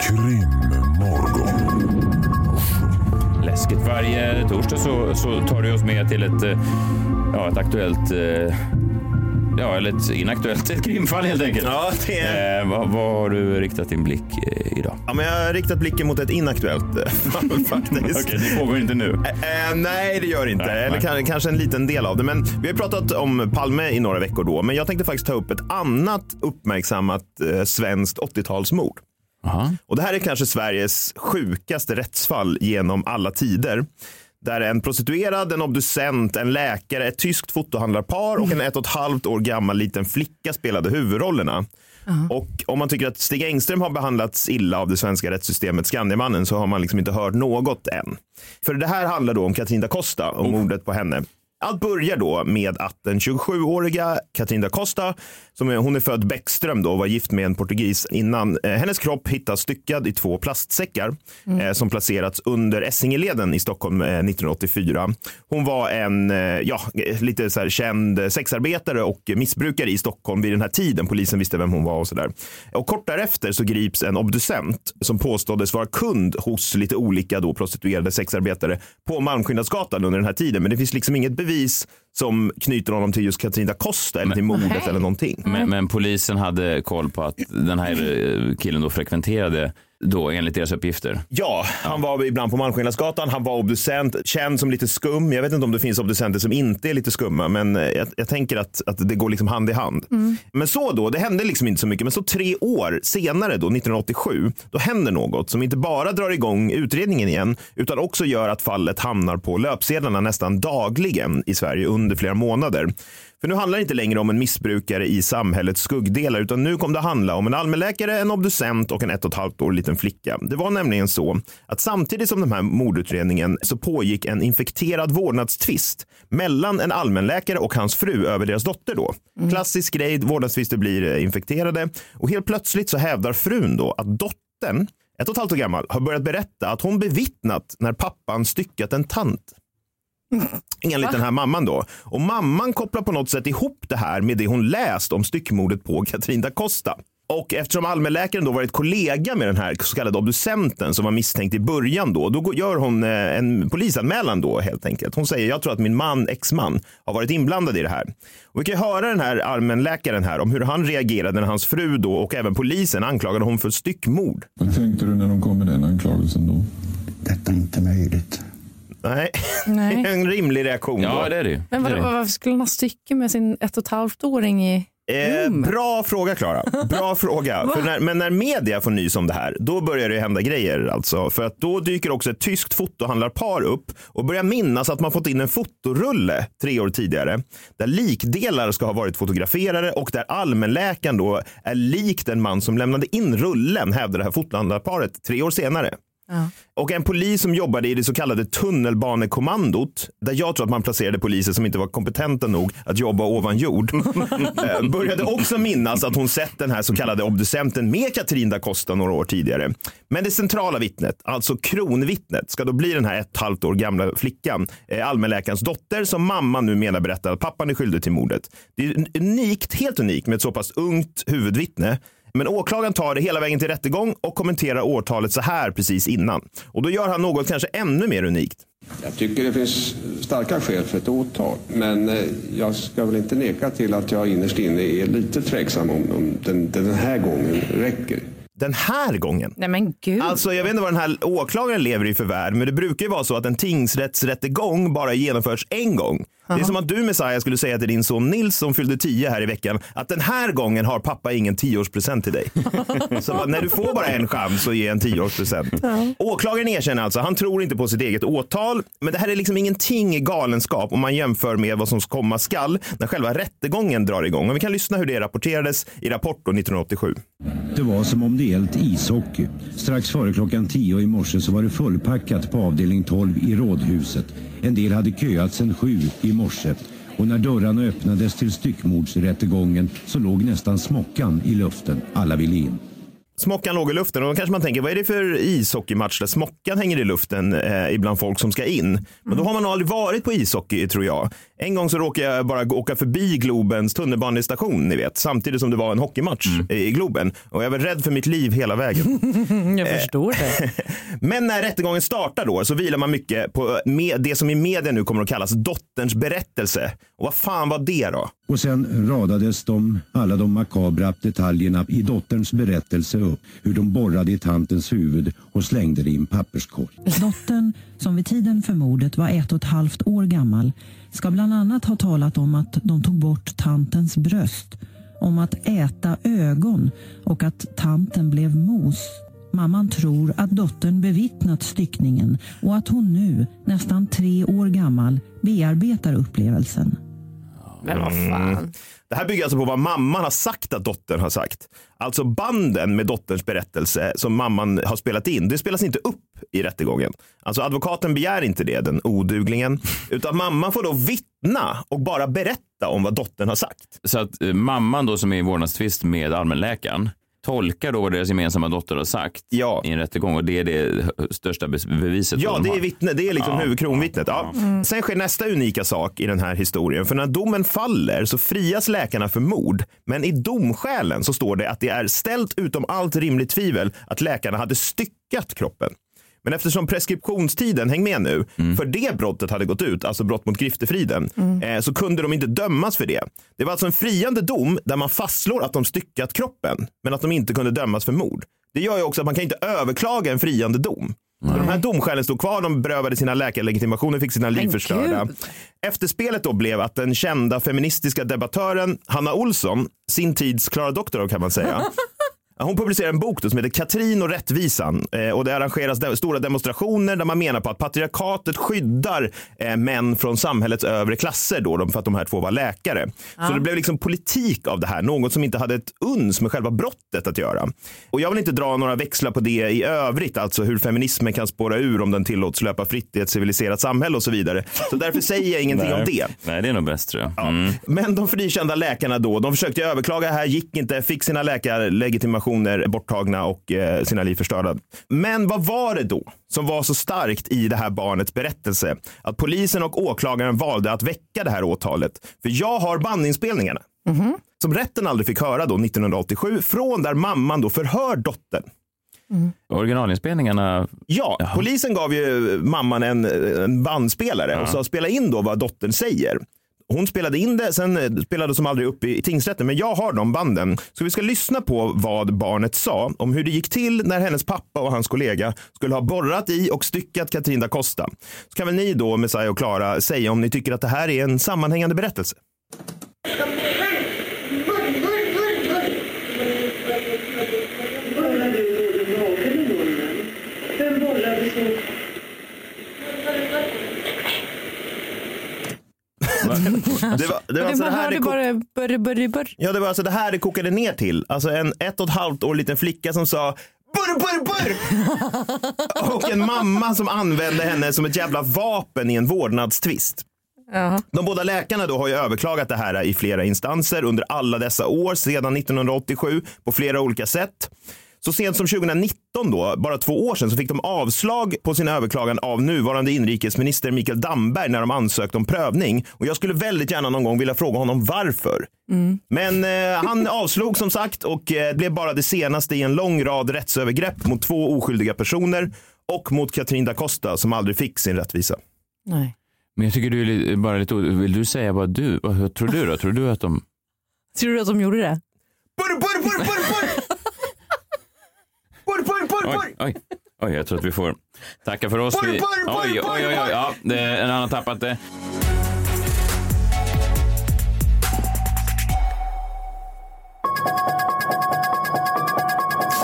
Krimmorgon. Läskigt. Varje torsdag så, så tar du oss med till ett, eh, ja, ett aktuellt eh, Ja, eller ett inaktuellt ett krimfall helt enkelt. Ja, det är... eh, vad, vad har du riktat din blick eh, idag? Ja, men jag har riktat blicken mot ett inaktuellt eh, fall faktiskt. Okej, det pågår inte nu. Eh, nej, det gör det inte. Nej, Eller nej. kan, kanske en liten del av det. Men vi har pratat om Palme i några veckor då. Men jag tänkte faktiskt ta upp ett annat uppmärksammat eh, svenskt 80-talsmord. Och det här är kanske Sveriges sjukaste rättsfall genom alla tider. Där en prostituerad, en obducent, en läkare, ett tyskt fotohandlarpar och en ett och ett halvt år gammal liten flicka spelade huvudrollerna. Och om man tycker att Stig Engström har behandlats illa av det svenska rättssystemet, Skandiamannen, så har man liksom inte hört något än. För det här handlar då om Katrin da Costa och mordet på henne. Allt börjar då med att den 27-åriga Katrin da Costa, som är, hon är född Bäckström då och var gift med en portugis innan, eh, hennes kropp hittas styckad i två plastsäckar eh, som placerats under Essingeleden i Stockholm eh, 1984. Hon var en, eh, ja, lite så här känd sexarbetare och missbrukare i Stockholm vid den här tiden. Polisen visste vem hon var och sådär. Och kort därefter så grips en obducent som påståddes vara kund hos lite olika då prostituerade sexarbetare på Malmskillnadsgatan under den här tiden. Men det finns liksom inget bevis som knyter honom till just Katrin da Costa eller till mordet eller någonting. Men, men polisen hade koll på att den här eh, killen då frekventerade då enligt deras uppgifter. Ja, han var ibland på Malmskillnadsgatan. Han var obducent, känd som lite skum. Jag vet inte om det finns obducenter som inte är lite skumma, men eh, jag, jag tänker att, att det går liksom hand i hand. Men så då, det hände liksom inte så mycket. Men så tre år senare, då, 1987, då händer något som inte bara drar igång utredningen igen, utan också gör att fallet hamnar på löpsedlarna nästan dagligen i Sverige under flera månader. För nu handlar det inte längre om en missbrukare i samhällets skuggdelar utan nu kom det handla om en allmänläkare, en obducent och en ett och ett halvt år liten flicka. Det var nämligen så att samtidigt som den här mordutredningen så pågick en infekterad vårdnadstvist mellan en allmänläkare och hans fru över deras dotter då. Klassisk grej, vårdnadstvister blir eh, infekterade och helt plötsligt så hävdar frun då att dottern, ett och ett halvt år gammal, har börjat berätta att hon bevittnat när pappan styckat en tant. Enligt den här mamman då. Och mamman kopplar på något sätt ihop det här med det hon läst om styckmordet på Katrin da Costa. Och eftersom allmänläkaren då varit kollega med den här så kallade obducenten som var misstänkt i början då, då gör hon eh, en polisanmälan då helt enkelt. Hon säger jag tror att min man, exman, har varit inblandad i det här. Och vi kan höra den här allmänläkaren här om hur han reagerade när hans fru då och även polisen anklagade honom för styckmord. Vad tänkte du när de kom med den anklagelsen då? Detta är inte möjligt. Nej, Nej. en rimlig reaktion. Ja, då. det är det. Men Det är vadå, det. varför skulle han ha stycke med sin ett och ett halvt åring i Eh, bra fråga Klara. Bra fråga. När, men när media får nys om det här, då börjar det hända grejer. Alltså. För att då dyker också ett tyskt fotohandlarpar upp och börjar minnas att man fått in en fotorulle tre år tidigare. Där likdelar ska ha varit fotograferade och där allmänläkaren då är lik den man som lämnade in rullen, hävdar det här fotohandlarparet tre år senare. Och en polis som jobbade i det så kallade tunnelbanekommandot, där jag tror att man placerade poliser som inte var kompetenta nog att jobba ovan jord, eh, började också minnas att hon sett den här så kallade obducenten med Katrin da Costa några år tidigare. Men det centrala vittnet, alltså kronvittnet, ska då bli den här ett halvt år gamla flickan, eh, allmänläkarens dotter, som mamman nu menar berättar att pappan är skyldig till mordet. Det är unikt, helt unikt med ett så pass ungt huvudvittne. Men åklagaren tar det hela vägen till rättegång och kommenterar årtalet så här precis innan. Och då gör han något kanske ännu mer unikt. Jag tycker det finns starka skäl för ett åtal. Men eh, jag ska väl inte neka till att jag innerst inne är lite tveksam om, om den, den här gången räcker. Den här gången? Nej men gud. Alltså jag vet inte vad den här åklagaren lever i för värld, men det brukar ju vara så att en tingsrättsrättegång bara genomförs en gång. Det är som att du Messiah skulle säga till din son Nils som fyllde 10 här i veckan att den här gången har pappa ingen tioårspresent till dig. så bara, när du får bara en chans så ge en tioårspresent. Ja. Åklagaren erkänner alltså, han tror inte på sitt eget åtal, men det här är liksom ingenting galenskap om man jämför med vad som komma skall när själva rättegången drar igång. Och vi kan lyssna hur det rapporterades i Rapport då 1987. Det var som om det gällt ishockey. Strax före klockan 10 i morse så var det fullpackat på avdelning 12 i Rådhuset. En del hade köat sedan sju i morse. Och när dörrarna öppnades till styckmordsrättegången så låg nästan smockan i luften. Alla ville in. Smockan låg i luften och då kanske man tänker vad är det för ishockeymatch där smockan hänger i luften eh, ibland folk som ska in. Men då har man aldrig varit på ishockey tror jag. En gång så råkade jag bara gå- åka förbi Globens tunnelbanestation ni vet samtidigt som det var en hockeymatch i Globen och jag var rädd för mitt liv hela vägen. Jag förstår det. Men när rättegången startar då så vilar man mycket på med det som i media nu kommer att kallas dotterns berättelse. Och vad fan var det då? Och sen radades de, alla de makabra detaljerna i dotterns berättelse upp. Hur de borrade i tantens huvud och slängde det i en papperskorg. Dottern, som vid tiden för mordet var ett och ett halvt år gammal, ska bland annat ha talat om att de tog bort tantens bröst, om att äta ögon och att tanten blev mos. Mamman tror att dottern bevittnat styckningen och att hon nu, nästan tre år gammal, bearbetar upplevelsen. Men vad fan. Mm. Det här bygger alltså på vad mamman har sagt att dottern har sagt. Alltså banden med dotterns berättelse som mamman har spelat in, det spelas inte upp i rättegången. Alltså advokaten begär inte det, den oduglingen, utan mamman får då vittna och bara berätta om vad dottern har sagt. Så att eh, mamman då som är i vårdnadstvist med allmänläkaren tolkar då vad deras gemensamma dotter har sagt i en rättegång och det är det största be- beviset. Ja, de det är, vittne, det är liksom Ja. huvudkronvittnet. Ja. Mm. Sen sker nästa unika sak i den här historien. För när domen faller så frias läkarna för mord. Men i domskälen så står det att det är ställt utom allt rimligt tvivel att läkarna hade styckat kroppen. Men eftersom preskriptionstiden, häng med nu, för det brottet hade gått ut, alltså brott mot griftefriden, eh, så kunde de inte dömas för det. Det var alltså en friande dom där man fastslår att de styckat kroppen, men att de inte kunde dömas för mord. Det gör ju också att man kan inte överklaga en friande dom. De här domskälen stod kvar, de berövade sina läkarlegitimationer, fick sina liv förstörda. Efterspelet då blev att den kända feministiska debattören Hanna Olsson, sin tids Klara Doktorov kan man säga, Hon publicerar en bok då som heter Katrin och rättvisan eh, och det arrangeras de stora demonstrationer där man menar på att patriarkatet skyddar eh, män från samhällets övre klasser då, för att de här två var läkare. Ja. Så det blev liksom politik av det här, något som inte hade ett uns med själva brottet att göra. Och jag vill inte dra några växlar på det i övrigt, alltså hur feminismen kan spåra ur om den tillåts löpa fritt i ett civiliserat samhälle och så vidare. Så därför säger jag ingenting om det. Nej, det är nog bäst tror jag. Mm. Men de frikända läkarna då, de försökte överklaga här, gick inte, fick sina läkarlegitimationer borttagna och eh, sina liv förstörda. Men vad var det då som var så starkt i det här barnets berättelse? Att polisen och åklagaren valde att väcka det här åtalet. För jag har bandinspelningarna. Som rätten aldrig fick höra då 1987 från där mamman då förhör dottern. Originalinspelningarna? Ja, polisen gav ju mamman en, en bandspelare och sa spela in då vad dottern säger. Hon spelade in det, sen spelades spelade som aldrig upp i, i tingsrätten, men jag har de banden. Så vi ska lyssna på vad barnet sa om hur det gick till när hennes pappa och hans kollega skulle ha borrat i och styckat Katrin da Costa. Så kan väl ni då, Messiah och Klara, säga om ni tycker att det här är en sammanhängande berättelse. Det var, det var alltså det här det bara burr, burr, burr. Ja, det var alltså det här det kokade ner till. Alltså en ett och ett halvt år liten flicka som sa burr, burr, burr! och en mamma som använde henne som ett jävla vapen i en vårdnadstvist. De båda läkarna då har ju överklagat det här i flera instanser under alla dessa år sedan 1987 på flera olika sätt. Så sent som 2019 då, bara två år sedan, så fick de avslag på sin överklagan av nuvarande inrikesminister Mikael Damberg när de ansökte om prövning. Och jag skulle väldigt gärna någon gång vilja fråga honom varför. Men eh, han avslog som sagt och eh, blev bara det senaste i en lång rad rättsövergrepp mot två oskyldiga personer och mot Katrin da Costa som aldrig fick sin rättvisa. Nej. Men jag tycker du är bara lite Vill du säga vad du, vad tror du då? Tror du att de... Tror du att de gjorde det? Burr, burr, burr, burr, burr! Burr, burr, burr, Oj, oj, oj, jag tror att vi får tacka för oss. Burr, Vi... burr, burr, Oj, oj, oj, oj, ja, det, en annan tappat det.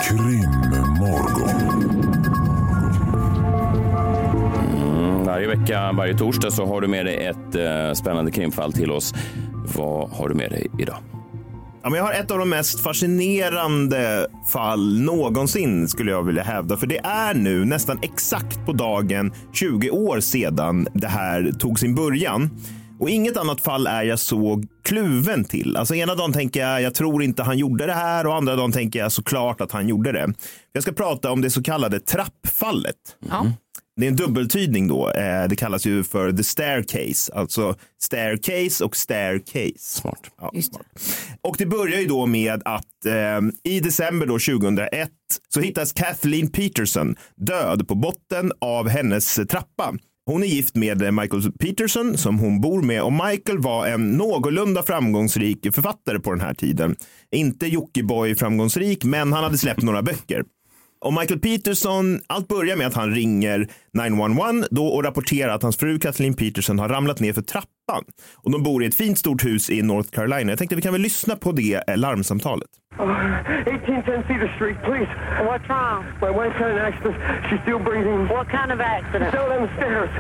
Krimmorgon. Mm, varje vecka, varje torsdag så har du med dig ett eh, spännande krimfall till oss. Vad har du med dig idag? Ja, men jag har ett av de mest fascinerande fall någonsin skulle jag vilja hävda. För det är nu nästan exakt på dagen 20 år sedan det här tog sin början. Och inget annat fall är jag så kluven till. Alltså ena dagen tänker jag, jag tror inte han gjorde det här och andra dagen tänker jag såklart att han gjorde det. Jag ska prata om det så kallade trappfallet. Det är en dubbeltydning då. Eh, Det kallas ju för the staircase, alltså staircase och staircase. Smart. Ja, smart. Och det börjar ju då med att eh, i december då 2001 så hittas Kathleen Peterson död på botten av hennes trappa. Hon är gift med Michael Peterson som hon bor med och Michael var en någorlunda framgångsrik författare på den här tiden. Inte Jockiboi framgångsrik, men han hade släppt några böcker. Och Michael Peterson, allt börjar med att han ringer 911 då och rapporterar att hans fru Kathleen Peterson har ramlat ner för trappan. Och de bor i ett fint stort hus i North Carolina. Jag tänkte vi kan väl lyssna på det larmsamtalet. Larmsamtalet. 1810 Cedar Street, please. What's wrong? My wife had an accident. She's still breathing. What kind of accident? She fell down the stairs.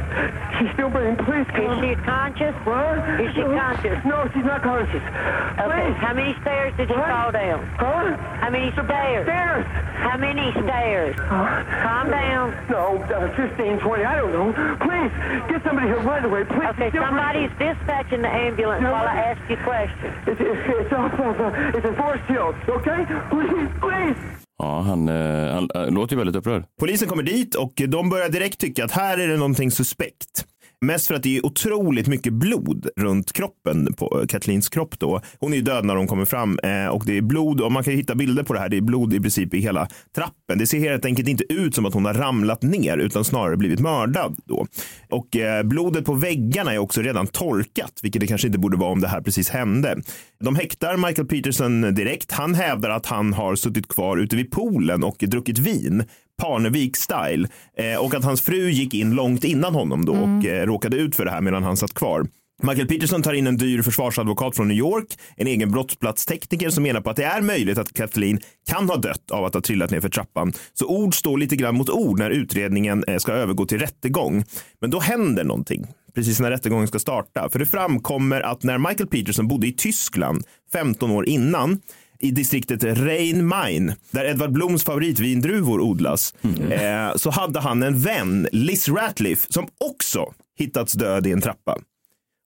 She's still breathing. Please come. Is she conscious? What? Is she conscious? No, she's not conscious. Okay, how many stairs did you fall down? Huh? How many stairs? Stairs. How many stairs? Calm down. No, uh, 15, 20, I don't know. Please, get somebody here right away. Please. Okay, somebody's dispatching the ambulance No. while I ask you questions. It's, it's, it's off of, uh, it's in Forest Hills, okay? Please, please. Ja, han, eh, han eh, låter ju väldigt upprörd. Polisen kommer dit och de börjar direkt tycka att här är det någonting suspekt. Mest för att det är otroligt mycket blod runt kroppen på eh, Katlins kropp då. Hon är död när hon kommer fram eh, och det är blod och man kan hitta bilder på det här. Det är blod i princip i hela trappen. Det ser helt enkelt inte ut som att hon har ramlat ner utan snarare blivit mördad då. Och eh, blodet på väggarna är också redan torkat, vilket det kanske inte borde vara om det här precis hände. De häktar Michael Peterson direkt. Han hävdar att han har suttit kvar ute vid poolen och druckit vin. Parnevik-style. Eh, och att hans fru gick in långt innan honom då och eh, råkade ut för det här medan han satt kvar. Michael Peterson tar in en dyr försvarsadvokat från New York, en egen brottsplatstekniker som menar på att det är möjligt att Kathleen kan ha dött av att ha trillat ner för trappan. Så ord står lite grann mot ord när utredningen eh, ska övergå till rättegång. Men då händer någonting precis när rättegången ska starta. För det framkommer att när Michael Peterson bodde i Tyskland 15 år innan i distriktet Rhein-Main, där Edvard Bloms favoritvindruvor odlas, eh, så hade han en vän, Liz Ratliff, som också hittats död i en trappa.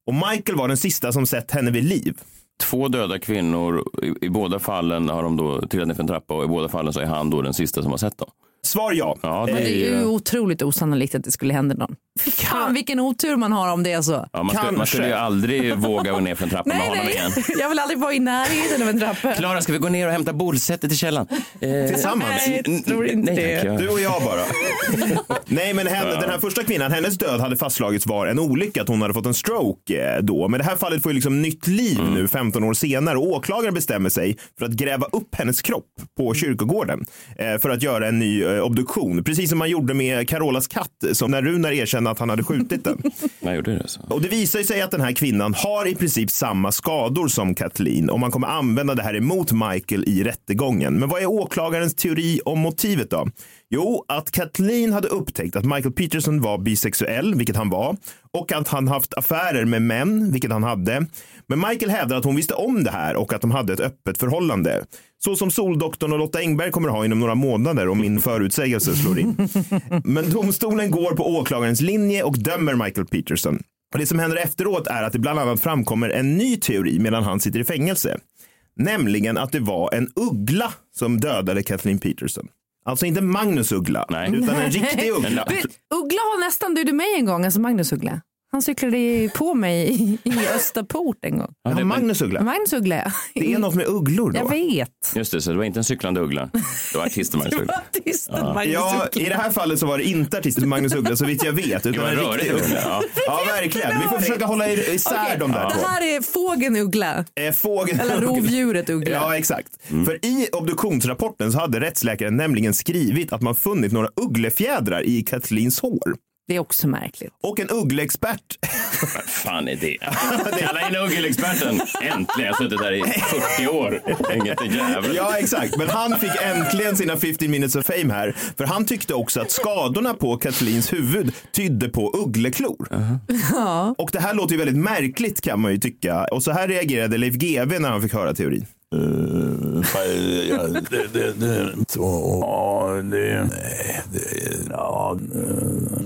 Och Michael var den sista som sett henne vid liv. Två döda kvinnor. I, I båda fallen har de då trillat ner för en trappa och i båda fallen så är han då den sista som har sett dem. Svar ja. Ja, Men det är ju otroligt osannolikt att det skulle hända någon. Fy fan vilken otur man har om det är så. Ja, man, skulle, man skulle ju aldrig våga gå ner för en trappa med Nej, honom nej. igen. Jag vill aldrig vara i närheten av en trappa. Klara, ska vi gå ner och hämta bordsättet i källaren? Eh, Tillsammans? Nej, jag tror inte nej, det. jag- Du och jag bara. Nej, men henne, den här första kvinnan, hennes död hade fastslagits var en olycka, att hon hade fått en stroke eh, då. Men det här fallet får ju liksom nytt liv nu 15 år senare och åklagaren bestämmer sig för att gräva upp hennes kropp på kyrkogården eh, för att göra en ny obduktion. Precis som man gjorde med Carolas katt, som när Runar erkände att han hade skjutit den. Man gjorde det så. Och det visar sig att den här kvinnan har i princip samma skador som Kathleen och man kommer använda det här emot Michael i rättegången. Men vad är åklagarens teori om motivet då? Jo, att Kathleen hade upptäckt att Michael Peterson var bisexuell, vilket han var, och att han haft affärer med män, vilket han hade. Men Michael hävdar att hon visste om det här och att de hade ett öppet förhållande. Så som Soldoktorn och Lotta Engberg kommer ha inom några månader om min förutsägelse slår in. Men domstolen går på åklagarens linje och dömer Michael Peterson. Och det som händer efteråt är att det bland annat framkommer en ny teori medan han sitter i fängelse. Nämligen att det var en uggla som dödade Kathleen Peterson. Alltså inte Magnus Uggla, utan en riktig uggla. Du, Uggla har nästan dödat mig en gång, alltså Magnus Uggla. Han cyklade på mig i, i Österport en gång. Ja, Magnus Uggla. Magnus Uggla, ja. Det är något med ugglor då. Jag vet. Just det, så det var inte en cyklande uggla. Det var artisten Magnus Uggla. Artisten Ja. Magnus Ja, Uggla. i det här fallet så var det inte artisten Magnus Uggla så vitt jag vet. Utan var en riktig rörig uggla. uggla, Ja. ja. verkligen. Vi får försöka hålla i- isär Okej, de där Det här är fågeln Uggla. Eh, Fågeln Eller rovdjuret Uggla. Ja, exakt. För i obduktionsrapporten så hade rättsläkaren nämligen skrivit att man funnit några ugglefjädrar i Kathleens hår. Det är också märkligt. Och en uggleexpert. Vad fan är det? Kalla in uggelexperten. Äntligen, jag har suttit där i 40 år. Inget jävel. Ja, exakt. Men han fick äntligen sina 15 minutes of fame här. För han tyckte också att skadorna på Kathleens huvud tydde på uggleklor. Ja. Och det här låter ju väldigt märkligt kan man ju tycka. Och så här reagerade Leif GW när han fick höra teorin. Uh, ja, det, det, det, så, ja, det, nej, det, ja, uh,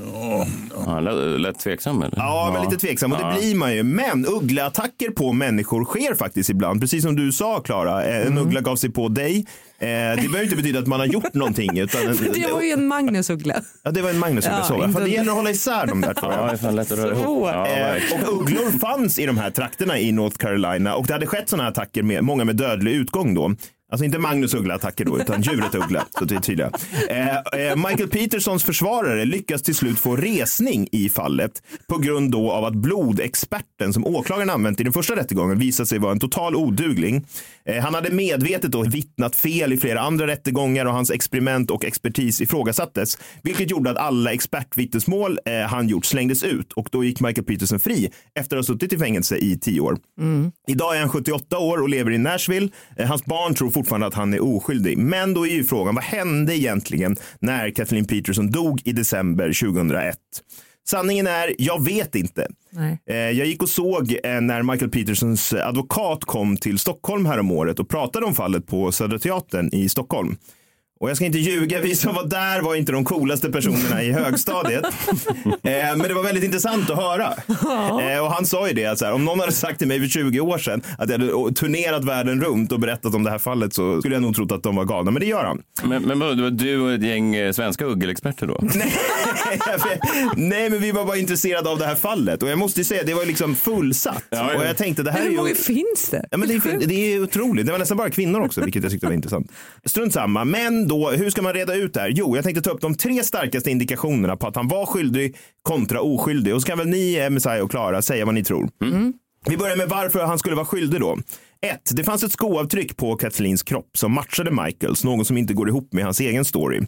Han lät, lät tveksam eller? Ja, men lite tveksam och det Ja. blir man ju. Men uggleattacker på människor sker faktiskt ibland. Precis som du sa Klara, Eh, en uggla gav sig på dig. Eh, det behöver inte betyda att man har gjort någonting. Utan Det var ju en Magnus Uggla. Ja, det var en Magnus uggla. Ja, inte För det gäller att hålla isär de där två. Ja, det är lätt att röra ihop. Ja, Eh, och ugglor fanns i de här trakterna i North Carolina och det hade skett sådana här attacker med många med dödlig utgång då. Alltså inte Magnus Uggla-attacker då, utan djuret Uggla. Så det är tydliga. Eh, eh, Michael Petersons försvarare lyckas till slut få resning i fallet på grund då av att blodexperten som åklagaren använt i den första rättegången visade sig vara en total odugling. Eh, han hade medvetet då vittnat fel i flera andra rättegångar och hans experiment och expertis ifrågasattes, vilket gjorde att alla expertvittnesmål eh, han gjort slängdes ut och då gick Michael Peterson fri efter att ha suttit i fängelse i tio år. Idag är han 78 år och lever i Nashville. Eh, Hans barn tror fortfarande att han är oskyldig. Men då är ju frågan, vad hände egentligen när Kathleen Peterson dog i december 2001? Sanningen är, jag vet inte. Nej. Eh, Jag gick och såg eh, när Michael Petersons advokat kom till Stockholm häromåret och pratade om fallet på Södra Teatern i Stockholm. Och jag ska inte ljuga, vi som var där var inte de coolaste personerna i högstadiet. eh, men det var väldigt intressant att höra. Eh, och han sa ju det, att så här, om någon hade sagt till mig för 20 år sedan att jag hade turnerat världen runt och berättat om det här fallet så skulle jag nog trott att de var galna. Men det gör han. Men, men det var du och ett gäng eh, svenska uggelexperter då? Nej, men vi var bara intresserade av det här fallet. Och jag måste ju säga, det var liksom fullsatt. Ja, ja. Och jag tänkte, det här är Hur ju... många finns det? Ja, men det, är, det är otroligt. Det var nästan bara kvinnor också, vilket jag tyckte var intressant. Strunt samma. Men då, hur ska man reda ut det här? Jo, jag tänkte ta upp de tre starkaste indikationerna på att han var skyldig kontra oskyldig. Och så kan väl ni, eh, Messiah och Klara, säga vad ni tror. Vi börjar med varför han skulle vara skyldig då. 1. Det fanns ett skoavtryck på Kathleens kropp som matchade Michaels, något som inte går ihop med hans egen story.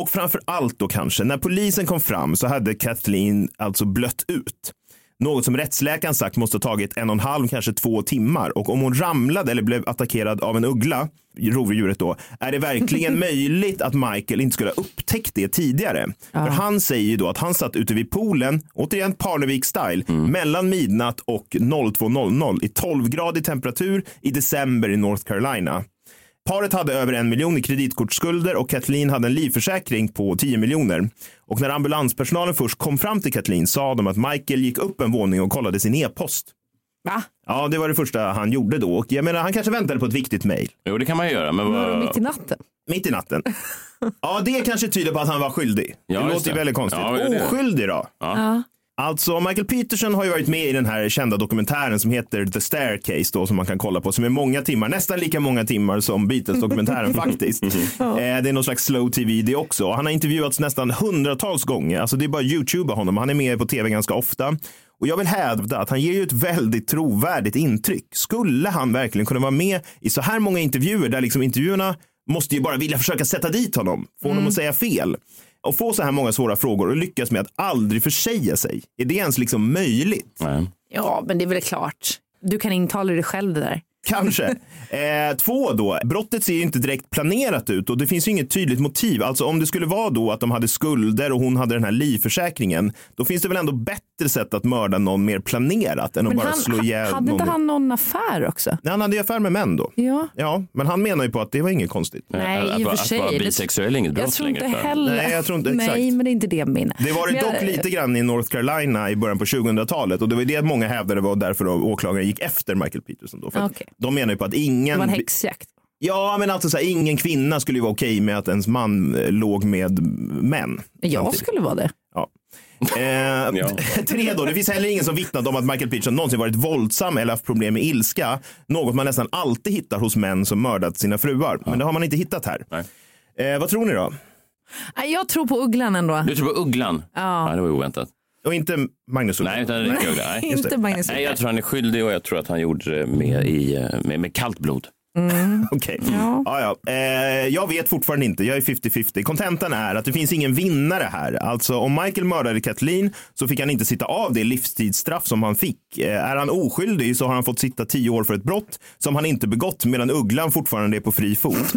Och framför allt då kanske, när polisen kom fram så hade Kathleen alltså blött ut. Något som rättsläkaren sagt måste ha tagit en och en halv, kanske två timmar. Och om hon ramlade eller blev attackerad av en uggla, rovdjuret då, är det verkligen möjligt att Michael inte skulle ha upptäckt det tidigare? För han säger ju då att han satt ute vid poolen, återigen Parnevik-style, mellan midnatt och 02.00 i 12-gradig temperatur i december i North Carolina. Paret hade över en miljon i kreditkortsskulder och Kathleen hade en livförsäkring på 10 miljoner. Och när ambulanspersonalen först kom fram till Kathleen sa de att Michael gick upp en våning och kollade sin e-post. Va? Ja, det var det första han gjorde då. Och jag menar, han kanske väntade på ett viktigt mejl. Jo, det kan man göra. Men vad... mitt i natten? Mitt i natten. Ja, det kanske tyder på att han var skyldig. Ja, det låter ju väldigt konstigt. Ja. Oskyldig då? Ja. Alltså, Michael Peterson har ju varit med i den här kända dokumentären som heter The Staircase då, som man kan kolla på, som är många timmar, nästan lika många timmar som Beatles-dokumentären faktiskt. Eh, det är någon slags slow tv det också. Han har intervjuats nästan hundratals gånger, alltså det är bara YouTube honom. Han är med på tv ganska ofta. Och jag vill hävda att han ger ju ett väldigt trovärdigt intryck. Skulle han verkligen kunna vara med i så här många intervjuer där liksom intervjuerna måste ju bara vilja försöka sätta dit honom, få honom att säga fel och få så här många svåra frågor och lyckas med att aldrig försäga sig. Är det ens liksom möjligt? Ja, men det är väl klart. Du kan intala dig själv det där. Kanske. Eh, två då. Brottet ser ju inte direkt planerat ut och det finns ju inget tydligt motiv. Alltså om det skulle vara då att de hade skulder och hon hade den här livförsäkringen, då finns det väl ändå bättre sätt att mörda någon mer planerat än att Men bara han, slå ihjäl hade inte någon. han någon affär också? Nej, han hade ju affär med män då. Ja. Ja, men han menar ju på att det var inget konstigt. Nej, i och för sig. Att vara bisexuell är inget brott Jag tror inte längre. heller. Nej, jag tror inte- exakt. Nej, men det är inte det jag menar. Det var det Men jag- dock lite grann i North Carolina i början på 2000-talet och det var det många hävdade var därför då åklagaren gick efter Michael Peterson. Då, för att Okej. De menar ju på att ingen... Det var en häxjakt. Ja, men alltså så här, ingen kvinna skulle ju vara okej med att ens man eh, låg med män. Jag samtidigt. skulle vara det. Ja. Eh, Tre då, det finns heller ingen som vittnat om att Michael Peterson någonsin varit våldsam eller haft problem med ilska. Något man nästan alltid hittar hos män som mördat sina fruar. Men det har man inte hittat här. Eh, vad tror ni då? Jag tror på ugglan ändå. Du tror på ugglan? Ja. det var oväntat. Och inte Magnus Nej, utan Uggla. Nej. Inte Magnus Nej, Uggla. jag tror han är skyldig och jag tror att han gjorde det med, i, eh, med, med kallt blod. Mm. Okej. Ja. Ja, Eh, jag vet fortfarande inte. Jag är 50-50. Kontentan är att det finns ingen vinnare här. Alltså om Michael mördade Kathleen så fick han inte sitta av det livstidsstraff som han fick. Eh, är han oskyldig så har han fått sitta tio år för ett brott som han inte begått medan Ugglan fortfarande är på fri fot.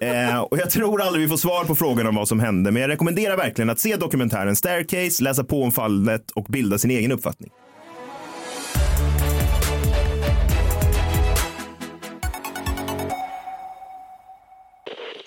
eh, och jag tror aldrig vi får svar på frågan om vad som hände men jag rekommenderar verkligen att se dokumentären Staircase, läsa på om fallet och bilda sin egen uppfattning.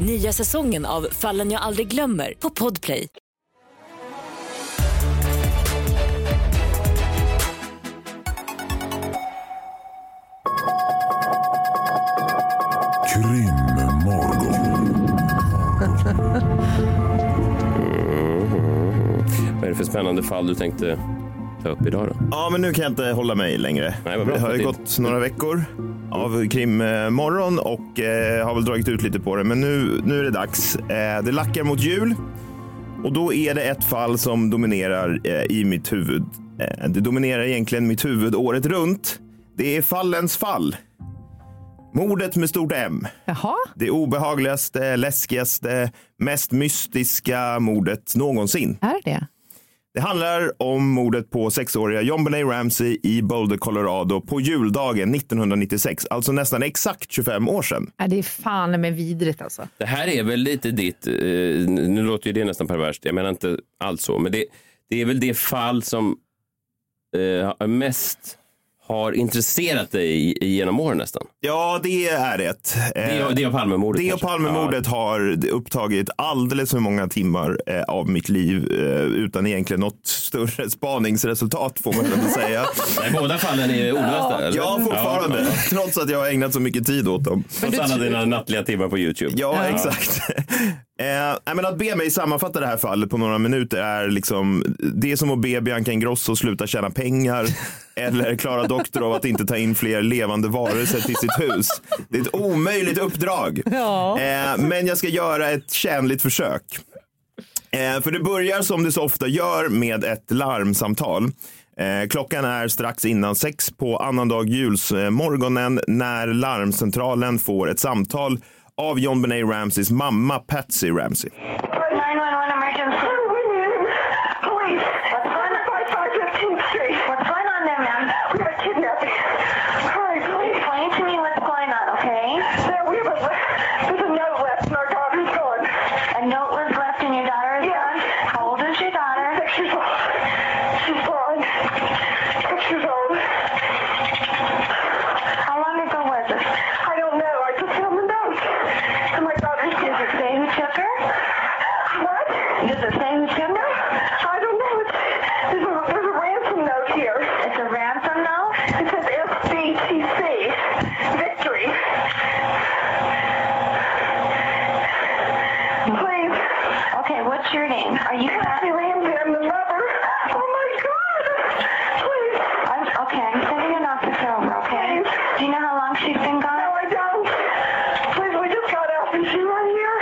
Nya säsongen av Fallen jag aldrig glömmer på Podplay. Krimmorgon. Vad är det för spännande fall du tänkte ta upp idag då? Ja, men nu kan jag inte hålla mig längre. Nej, vad bra. det har ju gått några veckor av krimmorgon och eh, har väl dragit ut lite på det. Men nu, nu är det dags. Eh, det lackar mot jul och då är det ett fall som dominerar eh, i mitt huvud. Eh, det dominerar egentligen mitt huvud året runt. Det är fallens fall. Mordet med stort M. Jaha. Det obehagligaste, läskigaste, mest mystiska mordet någonsin. Är det? Det handlar om mordet på sexåriga John Benet Ramsey i Boulder, Colorado på juldagen 1996, alltså nästan exakt 25 år sedan. Nej, det är fan med vidrigt alltså. Det här är väl lite ditt, eh, nu låter ju det nästan perverst, jag menar inte alls så, men det, det är väl det fall som eh, mest har intresserat dig i- genom åren nästan. Ja, det är det. Det och- det och Palmemordet Det och. Palmemordet har upptagit alldeles för många timmar eh, av mitt liv eh, utan egentligen något större spaningsresultat får man väl säga. Nej, båda fallen är olösta, eller? Ja, fortfarande. Ja. Trots att jag har ägnat så mycket tid åt dem. Trots alla dina nattliga timmar på YouTube. Ja, exakt. Eh, men att be mig sammanfatta det här fallet på några minuter är liksom, det är som att be Bianca Ingrosso sluta tjäna pengar eller Klara Doktor av att inte ta in fler levande varelser till sitt hus. Det är ett omöjligt uppdrag. Ja. Eh, men jag ska göra ett tjänligt försök. Eh, för det börjar som det så ofta gör med ett larmsamtal. Eh, klockan är strax innan sex på annandag julsmorgonen när larmcentralen får ett samtal av John Benet Ramseys mamma Patsy Ramsey. 911 emergency. Police. What's going on? 5515th Street. What's going on there, ma'am? We got kidnapping. Hurry, please. Explain to me what's going on, okay? There, we have a, there's a note left and our daughter's gone. A note was left and your daughter is gone? How old is your daughter? Six years old. She's gone. Six years old. How long ago was this? I don't know. I just found the note. And my daughter's Does it say who took her? What? Does it say who took her? I don't know. It's, there's, a, there's a ransom note here. It's a ransom note? It says SBTC. Victory. Please. Okay, what's your name? Are you Kathy Ramsey? I'm the mother. Oh my God. Please. I'm, okay, I'm sending an officer over, okay? Do you know how long she's been gone? No, I don't. Please, we just got out. Is she right here?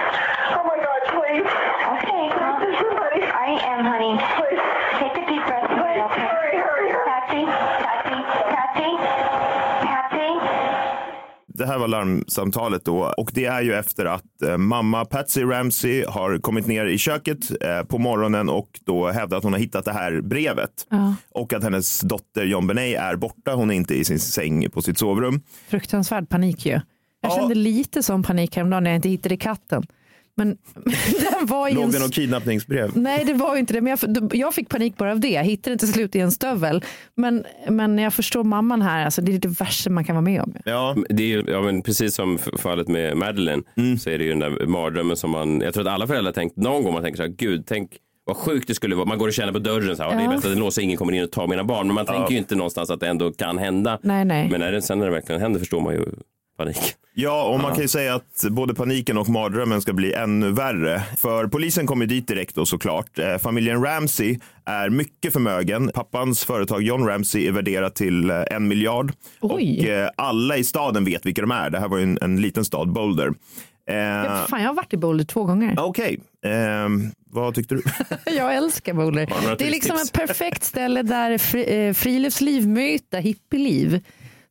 Oh my God, please. Okay, well, Is somebody? I am, honey. Please. Take a deep breath. Please, okay? hurry, hurry, hurry. Patsy, Patsy, Patsy, Patsy. Det här var larmsamtalet då och det är ju efter att eh, mamma Patsy Ramsey har kommit ner i köket eh, på morgonen och då hävdat att hon har hittat det här brevet Ja. och att hennes dotter John Benet är borta. Hon är inte i sin säng på sitt sovrum. Fruktansvärd panik ju. Jag kände lite som panik häromdagen när jag inte hittade katten. Men den var i Låg det något kidnappningsbrev? Nej, det var ju inte det. Men jag, jag fick panik bara av det. Jag hittade till slut i en stövel. Men, men jag förstår mamman här. Alltså, det är det värsta man kan vara med om. Ja. Det är ju, ja, men precis som fallet med Madeleine så är det ju den där mardrömmen som man, jag tror att alla föräldrar tänkt någon gång man tänker så här, gud, tänk vad sjukt det skulle vara. Man går och känner på dörren så här, ja. det är Ja. bäst att den låser, ingen kommer in och tar mina barn. Men man tänker ju inte någonstans att det ändå kan hända. Nej, nej. Men när det, sen när det verkligen händer förstår man ju panik. Ja, och man Ja. kan ju säga att både paniken och mardrömmen ska bli ännu värre. För polisen kommer dit direkt då såklart. Eh, familjen Ramsey är mycket förmögen. Pappans företag John Ramsey är värderat till eh, en miljard. Oj. Och eh, alla i staden vet vilka de är. Det här var ju en, en liten stad, Boulder. Eh, Ja, fan, jag har varit i Boulder två gånger. Okej, Ehm, vad tyckte du? Jag älskar Boulder. Det är liksom ett perfekt ställe där fri, eh, friluftsliv möter hippieliv.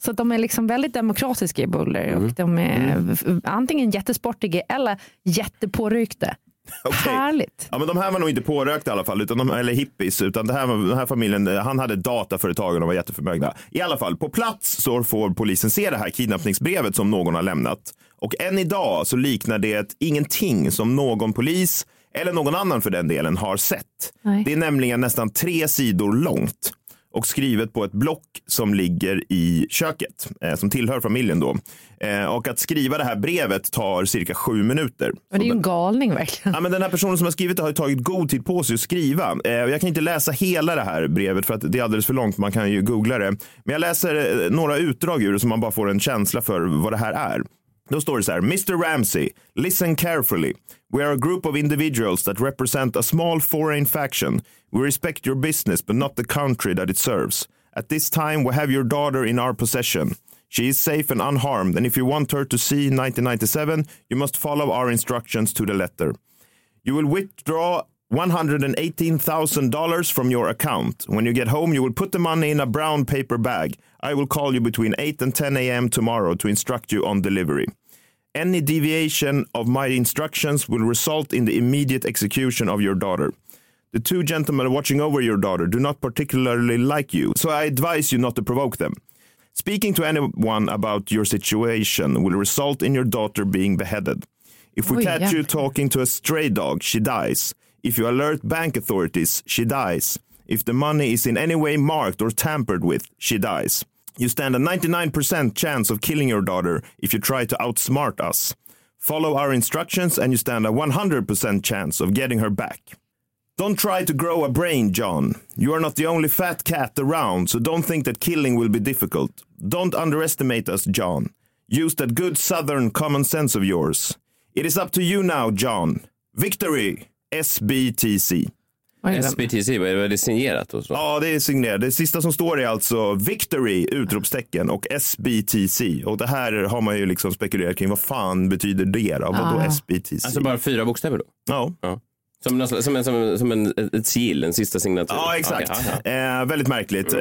Så de är liksom väldigt demokratiska i Boulder Mm. och de är f- antingen jättesportiga eller jättepåryckta. Härligt. Ja, men de här var nog inte pårökta i alla fall, utan de, eller hippies, utan det här den här familjen, han hade dataföretag och de var jätteförmögna. I alla fall, på plats så får polisen se det här kidnappningsbrevet som någon har lämnat. Och än idag så liknar det ingenting som någon polis, eller någon annan för den delen, har sett. Nej. Det är nämligen nästan tre sidor långt och skrivet på ett block som ligger i köket, eh, som tillhör familjen då. Eh, och att skriva det här brevet tar cirka sju minuter. Men det är ju en galning verkligen. Ja, men den här personen som har skrivit det har tagit god tid på sig att skriva. Eh, jag kan inte läsa hela det här brevet för att det är alldeles för långt. Man kan ju googla det. Men jag läser eh, några utdrag ur det så man bara får en känsla för vad det här är. Då står det så här. Mr Ramsey, listen carefully. We are a group of individuals that represent a small foreign faction. We respect your business but not the country that it serves. At this time we have your daughter in our possession. She is safe and unharmed, and if you want her to see 1997, you must follow our instructions to the letter. You will withdraw $118,000 from your account. When you get home, you will put the money in a brown paper bag. I will call you between 8 and 10 a.m. tomorrow to instruct you on delivery. Any deviation of my instructions will result in the immediate execution of your daughter. The two gentlemen watching over your daughter do not particularly like you, so I advise you not to provoke them. Speaking to anyone about your situation will result in your daughter being beheaded. If we Oj, catch you talking to a stray dog, she dies. If you alert bank authorities, she dies. If the money is in any way marked or tampered with, she dies. You stand a 99% chance of killing your daughter if you try to outsmart us. Follow our instructions and you stand a 100% chance of getting her back. Don't try to grow a brain, John. You are not the only fat cat around, so don't think that killing will be difficult. Don't underestimate us, John. Use that good southern common sense of yours. It is up to you now, John. Victory, SBTC. SBTC, vad är det signerat? Och så? Ja, det är signerat. Det sista som står är alltså Victory, utropstecken och SBTC. Och det här har man ju liksom spekulerat kring. Vad fan betyder det då? Vadå Ah. SBTC? Alltså bara fyra bokstäver då? Ja. Som, en- som, en, som, en, som en, ett sigill, en sista signatur? Ja, exakt. Ja, ja. Eh, väldigt märkligt. Eh,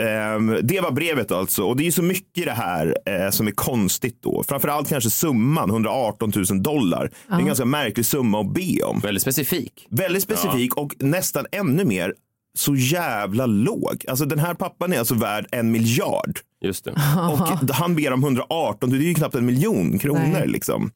det var brevet alltså. Och det är ju så mycket i det här eh, som är konstigt då. Framförallt kanske summan, 118 000 dollar. Det är en Ja. ganska märklig summa att be om. Väldigt specifik. Väldigt specifik och nästan ännu mer så jävla låg. Alltså den här pappan är alltså värd en miljard. Just det. Och han ber om 118, det är ju knappt en miljon kronor Nej. liksom.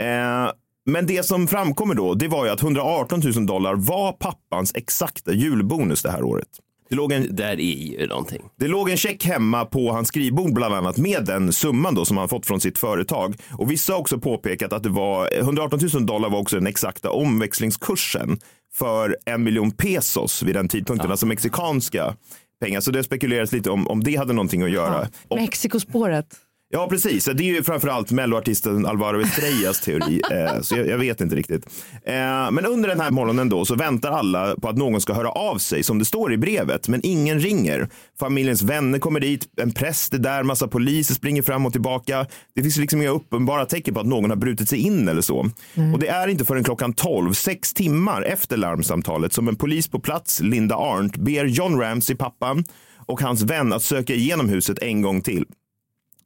Eh, men det som framkommer då, det var ju att 118 000 dollar var pappans exakta julbonus det här året. Det låg en, Där är ju någonting. det låg en check hemma på hans skrivbord bland annat med den summan då som han fått från sitt företag. Och vissa har också påpekat att det var 118 000 dollar var också den exakta omväxlingskursen för en miljon pesos vid den tidpunkten, alltså mexikanska pengar. Så det spekuleras lite om, om det hade någonting att göra. Och- Mexikospåret. Ja, precis. Det är ju framförallt melloartisten Alvaro Estrellas teori, eh, så jag, vet inte riktigt. Eh, men under den här morgonen då så väntar alla på att någon ska höra av sig, som det står i brevet, men ingen ringer. Familjens vänner kommer dit, en präst är där, massa poliser springer fram och tillbaka. Det finns liksom inga uppenbara tecken på att någon har brutit sig in eller så. Och det är inte förrän klockan 12, sex timmar efter larmsamtalet, som en polis på plats, Linda Arndt, ber John Ramsey, pappan, och hans vän att söka igenom huset en gång till.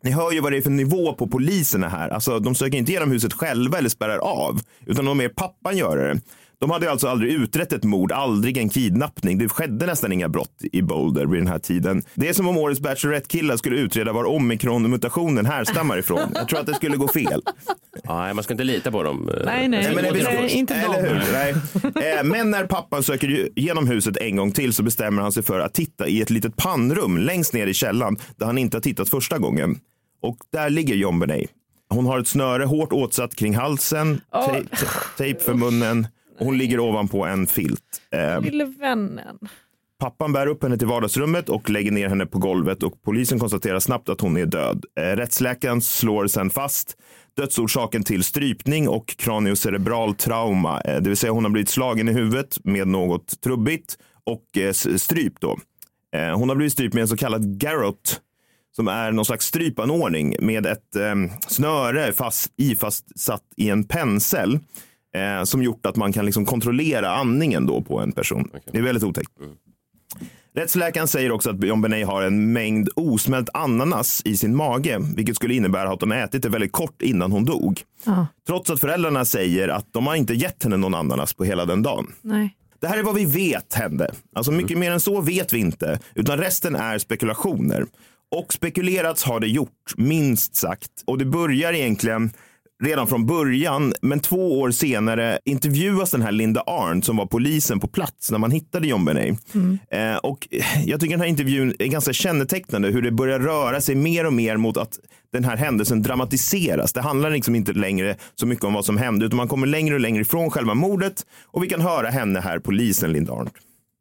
Ni hör ju vad det är för nivå på poliserna här. Alltså, de söker inte igenom huset själva eller spärrar av, utan de är pappan göra det. De hade alltså aldrig utrett ett mord, aldrig en kidnappning. Det skedde nästan inga brott i Boulder vid den här tiden. Det är som om årets Bachelorette-killar skulle utreda var omikron-mutationen härstammar ifrån. Jag tror att det skulle gå fel. Ja, man ska inte lita på dem. eh, Nej, nej, men det nej, är- inte Eller? Nej. Eh, Men när pappan söker ju igenom huset en gång till så bestämmer han sig för att titta i ett litet pannrum längst ner i källaren där han inte har tittat första gången. Och där ligger John Benet. Hon har ett snöre hårt åtsatt kring halsen, te- tejp för munnen hon ligger ovanpå en filt. Eh, Lille vännen. Pappan bär upp henne till vardagsrummet och lägger ner henne på golvet och polisen konstaterar snabbt att hon är död. Eh, Rättsläkaren slår sen fast dödsorsaken till strypning och kraniocerebral trauma, eh, det vill säga hon har blivit slagen i huvudet med något trubbigt och eh, strypt då. Eh, Hon har blivit strypt med en så kallad garrot som är någon slags strypanordning med ett eh, snöre fast, ifastsatt i en pensel eh, som gjort att man kan liksom kontrollera andningen då på en person. Det är väldigt otäckt. Rättsläkaren säger också att John Benet har en mängd osmält ananas i sin mage, vilket skulle innebära att hon ätit det väldigt kort innan hon dog. Ja, Trots att föräldrarna säger att de har inte gett henne någon ananas på hela den dagen. nej. Det här är vad vi vet hände. Alltså mycket mer än så vet vi inte, utan resten är spekulationer. Och spekulerats har det gjort, minst sagt. Och det börjar egentligen redan från början, men två år senare intervjuas den här Linda Arndt som var polisen på plats när man hittade John Benet. Eh, och jag tycker den här intervjun är ganska kännetecknande hur det börjar röra sig mer och mer mot att den här händelsen dramatiseras. Det handlar liksom inte längre så mycket om vad som hände utan man kommer längre och längre ifrån själva mordet och vi kan höra henne här, polisen Linda Arndt.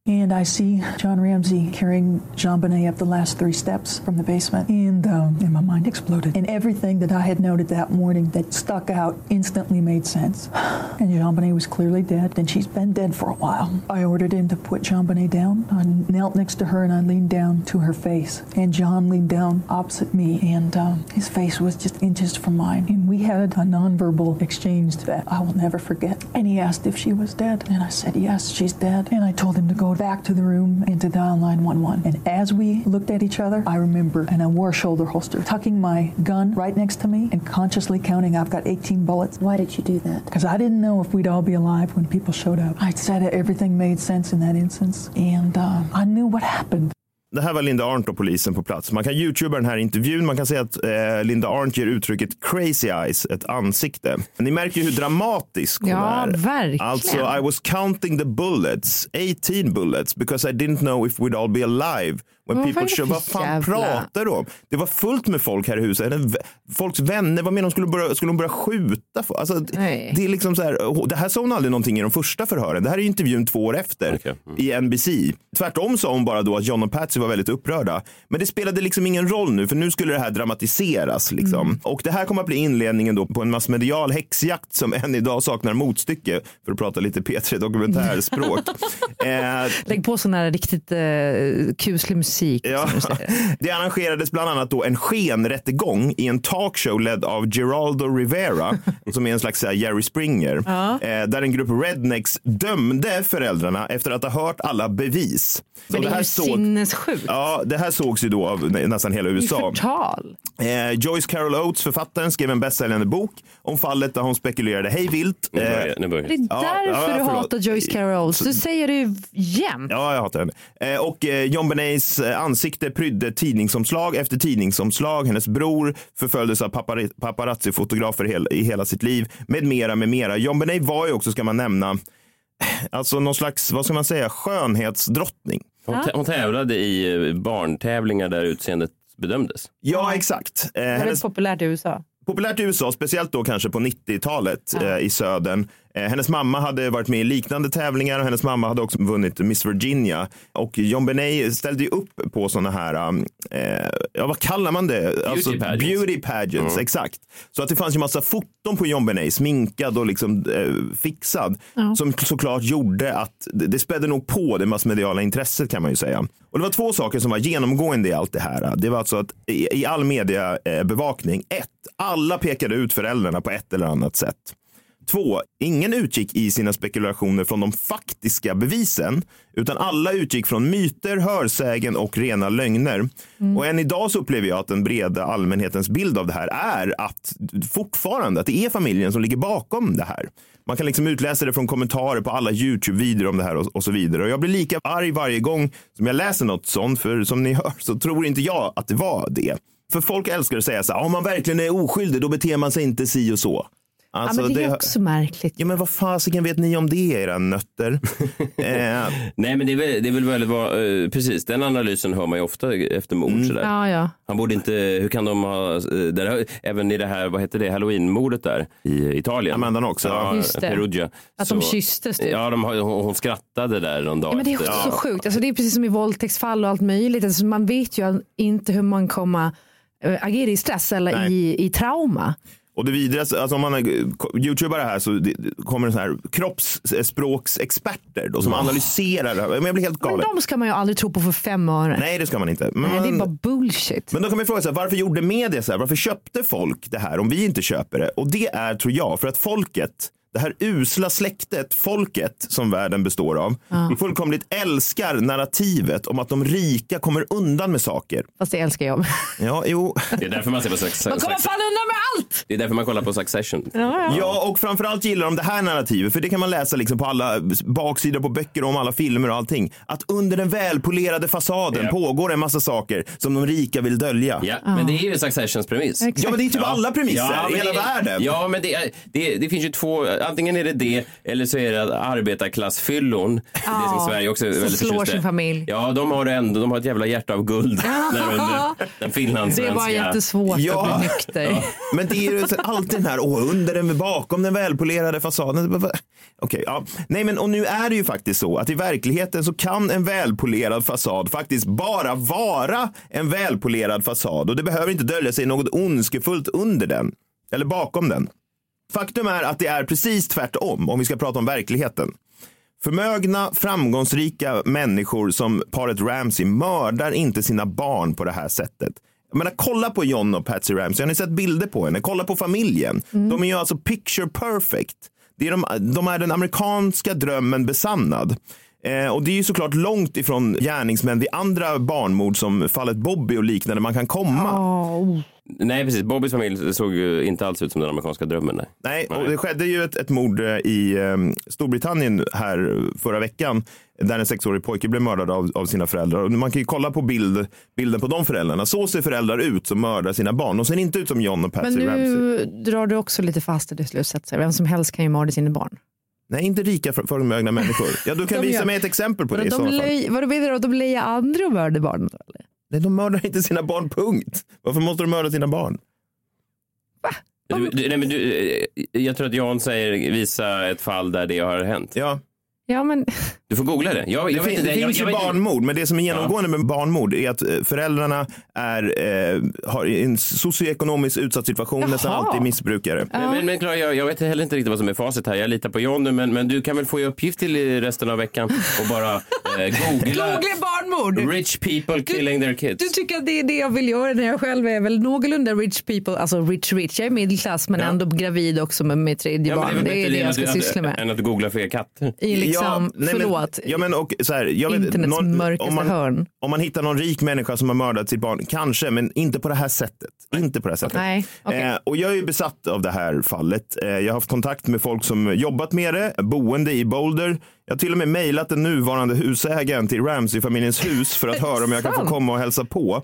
And I see John Ramsey carrying Jean Bonnet up the last three steps from the basement. And, um, and my mind exploded. And everything that I had noted that morning that stuck out instantly made sense. And Jean Bonnet was clearly dead, and she's been dead for a while. I ordered him to put Jean Bonnet down. I knelt next to her and I leaned down to her face. And John leaned down opposite me, and um, his face was just inches from mine. And we had a nonverbal exchange that I will never forget. And he asked if she was dead. And I said, Yes, she's dead. And I told him to go back to the room and to dial 911. And as we looked at each other, I remember, and I wore a shoulder holster, tucking my gun right next to me and consciously counting, I've got 18 bullets. Why did you do that? Because I didn't know if we'd all be alive when people showed up. I said everything made sense in that instance. And uh, I knew what happened. Det här var Linda Arndt och polisen på plats. Man kan youtuba den här intervjun. Man kan säga att eh, Linda Arndt ger uttrycket crazy eyes ett ansikte. Ni märker ju hur dramatisk hon Ja, är. verkligen. Alltså, I was counting the bullets, 18 bullets, because I didn't know if we'd all be alive When Vad people show, vad fan jävla- pratar du om? Det var fullt med folk här i huset. Folks vänner, vad menar de? Skulle, börja, skulle de börja skjuta? Alltså, Nej. det är liksom så här, det här sa hon aldrig någonting i de första förhören. Det här är intervjun två år efter i NBC. Tvärtom sa hon bara då att John och Patsy var väldigt upprörda. Men det spelade liksom ingen roll nu, för nu skulle det här dramatiseras. Liksom. Och det här kommer att bli inledningen då på en massmedial häxjakt som än idag saknar motstycke, för att prata lite P3 dokumentärspråk. eh, Lägg på sån här riktigt eh, kuslig musik. Ja, du säger. det arrangerades bland annat då en skenrättegång i en talkshow ledd av Geraldo Rivera, som är en slags här, Jerry Springer, Ja. eh, där en grupp rednecks dömde föräldrarna efter att ha hört alla bevis. Men Och det är ju sinnessjukt. Ja, det här sågs ju då av nästan hela Det är USA. förtal. Eh, Joyce Carol Oates, författaren, skrev en bästsäljande bok om fallet där hon spekulerade hej vilt. Nu börjar- Eh, nu börjar Det är därför du förlåt. hatar Joyce Carol. Du säger det ju jämt. Ja, jag hatar henne. Eh, och eh, John Benays ansikte prydde tidningsomslag efter tidningsomslag. Hennes bror förföljdes av paparazzi-fotografer i hela sitt liv, med mera, med mera. John Benay var ju också, ska man nämna, alltså någon slags, vad ska man säga, skönhetsdrottning. Hon, hon tävlade i eh, barntävlingar där utseendet bedömdes. Ja, exakt. Eh, Det är hennes, väldigt populärt i USA. Populärt i USA, speciellt då kanske på 90-talet eh, i södern. Eh, hennes mamma hade varit med i liknande tävlingar och hennes mamma hade också vunnit Miss Virginia. Och John Benet ställde ju upp på sådana här, um, eh, ja vad kallar man det? Alltså, pageants. Beauty pageants, Mm. exakt. Så att det fanns ju massa foton på John Benet, sminkad och liksom eh, fixad. Ja. Som såklart gjorde att det, det spädde nog på det massmediala intresset kan man ju säga. Och det var två saker som var genomgående i allt det här. Det var alltså att i, i all mediebevakning, ett, alla pekade ut föräldrarna på ett eller annat sätt. Två, ingen utgick i sina spekulationer från de faktiska bevisen, utan alla utgick från myter, hörsägen och rena lögner. Och än idag så upplever jag att den breda allmänhetens bild av det här är att fortfarande att det är familjen som ligger bakom det här. Man kan liksom utläsa det från kommentarer på alla YouTube-videor om det här och, och så vidare. Och jag blir lika arg varje gång som jag läser något sånt, för som ni hör så tror inte jag att det var det. För folk älskar att säga så här, om man verkligen är oskyldig, då beter man sig inte si och så. Alltså, ja, men det är också märkligt. Ja, men vad fasiken vet ni om det, era nötter? eh, Nej, men det är väl, det är väl väldigt bra, eh, precis den analysen hör man ju ofta efter mord. Sådär. Ja, ja. Han borde inte, hur kan de ha, eh, där, även i det här, vad heter det, halloween-mordet där i Italien. Amanda också. Ja, Just det. Perugia. Att de kysstes, typ. Ja, de, har- hon, hon skrattade där någon dag Ja, men det är också så sjukt. Alltså, det är precis som i våldtäktsfall och allt möjligt. Alltså, man vet ju inte hur man kommer agera i stress eller Nej. i, i trauma. Och det vidare, alltså om man är youtubar här så kommer det så här kroppsspråksexperter då, som analyserar det här. Men jag blir helt Men galen. de ska man ju aldrig tro på för fem öre. Nej, det ska man inte. Men, Nej, det är bara bullshit. Men då kan man fråga sig, varför gjorde media så här? Varför köpte folk det här om vi inte köper det? Och det är, tror jag, för att folket, det här usla släktet, folket som världen består av, fullkomligt älskar narrativet om att de rika kommer undan med saker. Fast det älskar jag. Ja, jo. Det är därför man ser på Succession. Man kommer fan undan med allt! Det är därför man kollar på Succession. Ja, och framförallt gillar de det här narrativet, för det kan man läsa liksom på alla baksidor på böcker om alla filmer och allting. Att under den välpolerade fasaden Ja. pågår en massa saker som de rika vill dölja. Ja, men det är ju Successions premiss. Ja, men det är typ alla premisser i hela det, världen. Ja, men det, det, det finns ju två, antingen är det det eller så är det arbetarklassfyllon. Det som Sverige också är väldigt slår sin familj. Ja, de har det ändå, de har ett jävla hjärta av guld där under den finlandssvenska. Det var jättesvårt Ja. att bli nykter. Men det är ju alltid den här, åh, under den, bakom den välpolerade fasaden. Okej, ja. Nej, men och nu är det ju faktiskt så att i verkligheten så kan en välpolerad fasad faktiskt bara vara en välpolerad fasad och det behöver inte dölja sig något ondskefullt under den eller bakom den. Faktum är att det är precis tvärtom om vi ska prata om verkligheten. Förmögna, framgångsrika människor som paret Ramsey mördar inte sina barn på det här sättet. Jag menar, kolla på John och Patsy Ramsey. Har ni sett bilder på henne? Kolla på familjen. De är ju alltså picture perfect. Det är de, de är den amerikanska drömmen besannad. Eh, och det är ju såklart långt ifrån gärningsmän vid andra barnmord som fallet Bobby och liknande man kan komma. Nej, precis. Bobbys familj såg ju inte alls ut som den amerikanska drömmen. Nej. Nej, och det skedde ju ett, ett mord eh, i eh, Storbritannien här förra veckan där en sexårig pojke blev mördad av, av sina föräldrar. Och man kan ju kolla på bild, bilden på de föräldrarna. Så ser föräldrar ut som mördar sina barn. De ser inte ut som John och Men Patsy Ramsey. nu drar du också lite fast i det slutsatser. Vem som helst kan ju mörda sina barn. Nej, inte rika för- förmögna människor. Ja, du kan visa gör- mig ett exempel på det i så fall. Vadå menar du att de lejar andra och mördar barn? Eller? Nej, de mördar inte sina barn, punkt. Varför måste de mörda sina barn? Du, du, nej, men du, eh, jag tror att Jan säger visa ett fall där det har hänt. Ja. Ja, men Du får googla det. Jag, Det, jag vet fin- inte, det jag, finns jag ju barnmord, men det som är genomgående med barnmord är att eh, föräldrarna är, eh, har en socioekonomiskt utsatt situation, nästan Jaha. alltid missbrukare. Men, men, men Clara, jag, jag vet heller inte riktigt vad som är facit här. Jag litar på John nu, men, men du kan väl få i uppgift till resten av veckan och bara eh, googla Googla barnmord. rich people killing their kids. Du tycker att det är det jag vill göra när jag själv är väl någorlunda rich people, alltså rich rich. Jag är medelklass men ändå gravid också med mitt tredje Ja, men barn. Det är det jag ska syssla med. Än att googla fler katter. I liksom, nej, förlåt, Men, ja, men och, så här, jag vet, internets mörkaste om, man, hörn. om man hittar någon rik människa som har mördat sitt barn, kanske, men inte på det här sättet. Inte på det här sättet. Nej, okej. eh, och jag är ju besatt av det här fallet. Eh, jag har haft kontakt med folk som jobbat med det, boende i Boulder. Jag har till och med mejlat den nuvarande husägaren till Ramsey-familjens hus för att höra om jag kan få komma och hälsa på.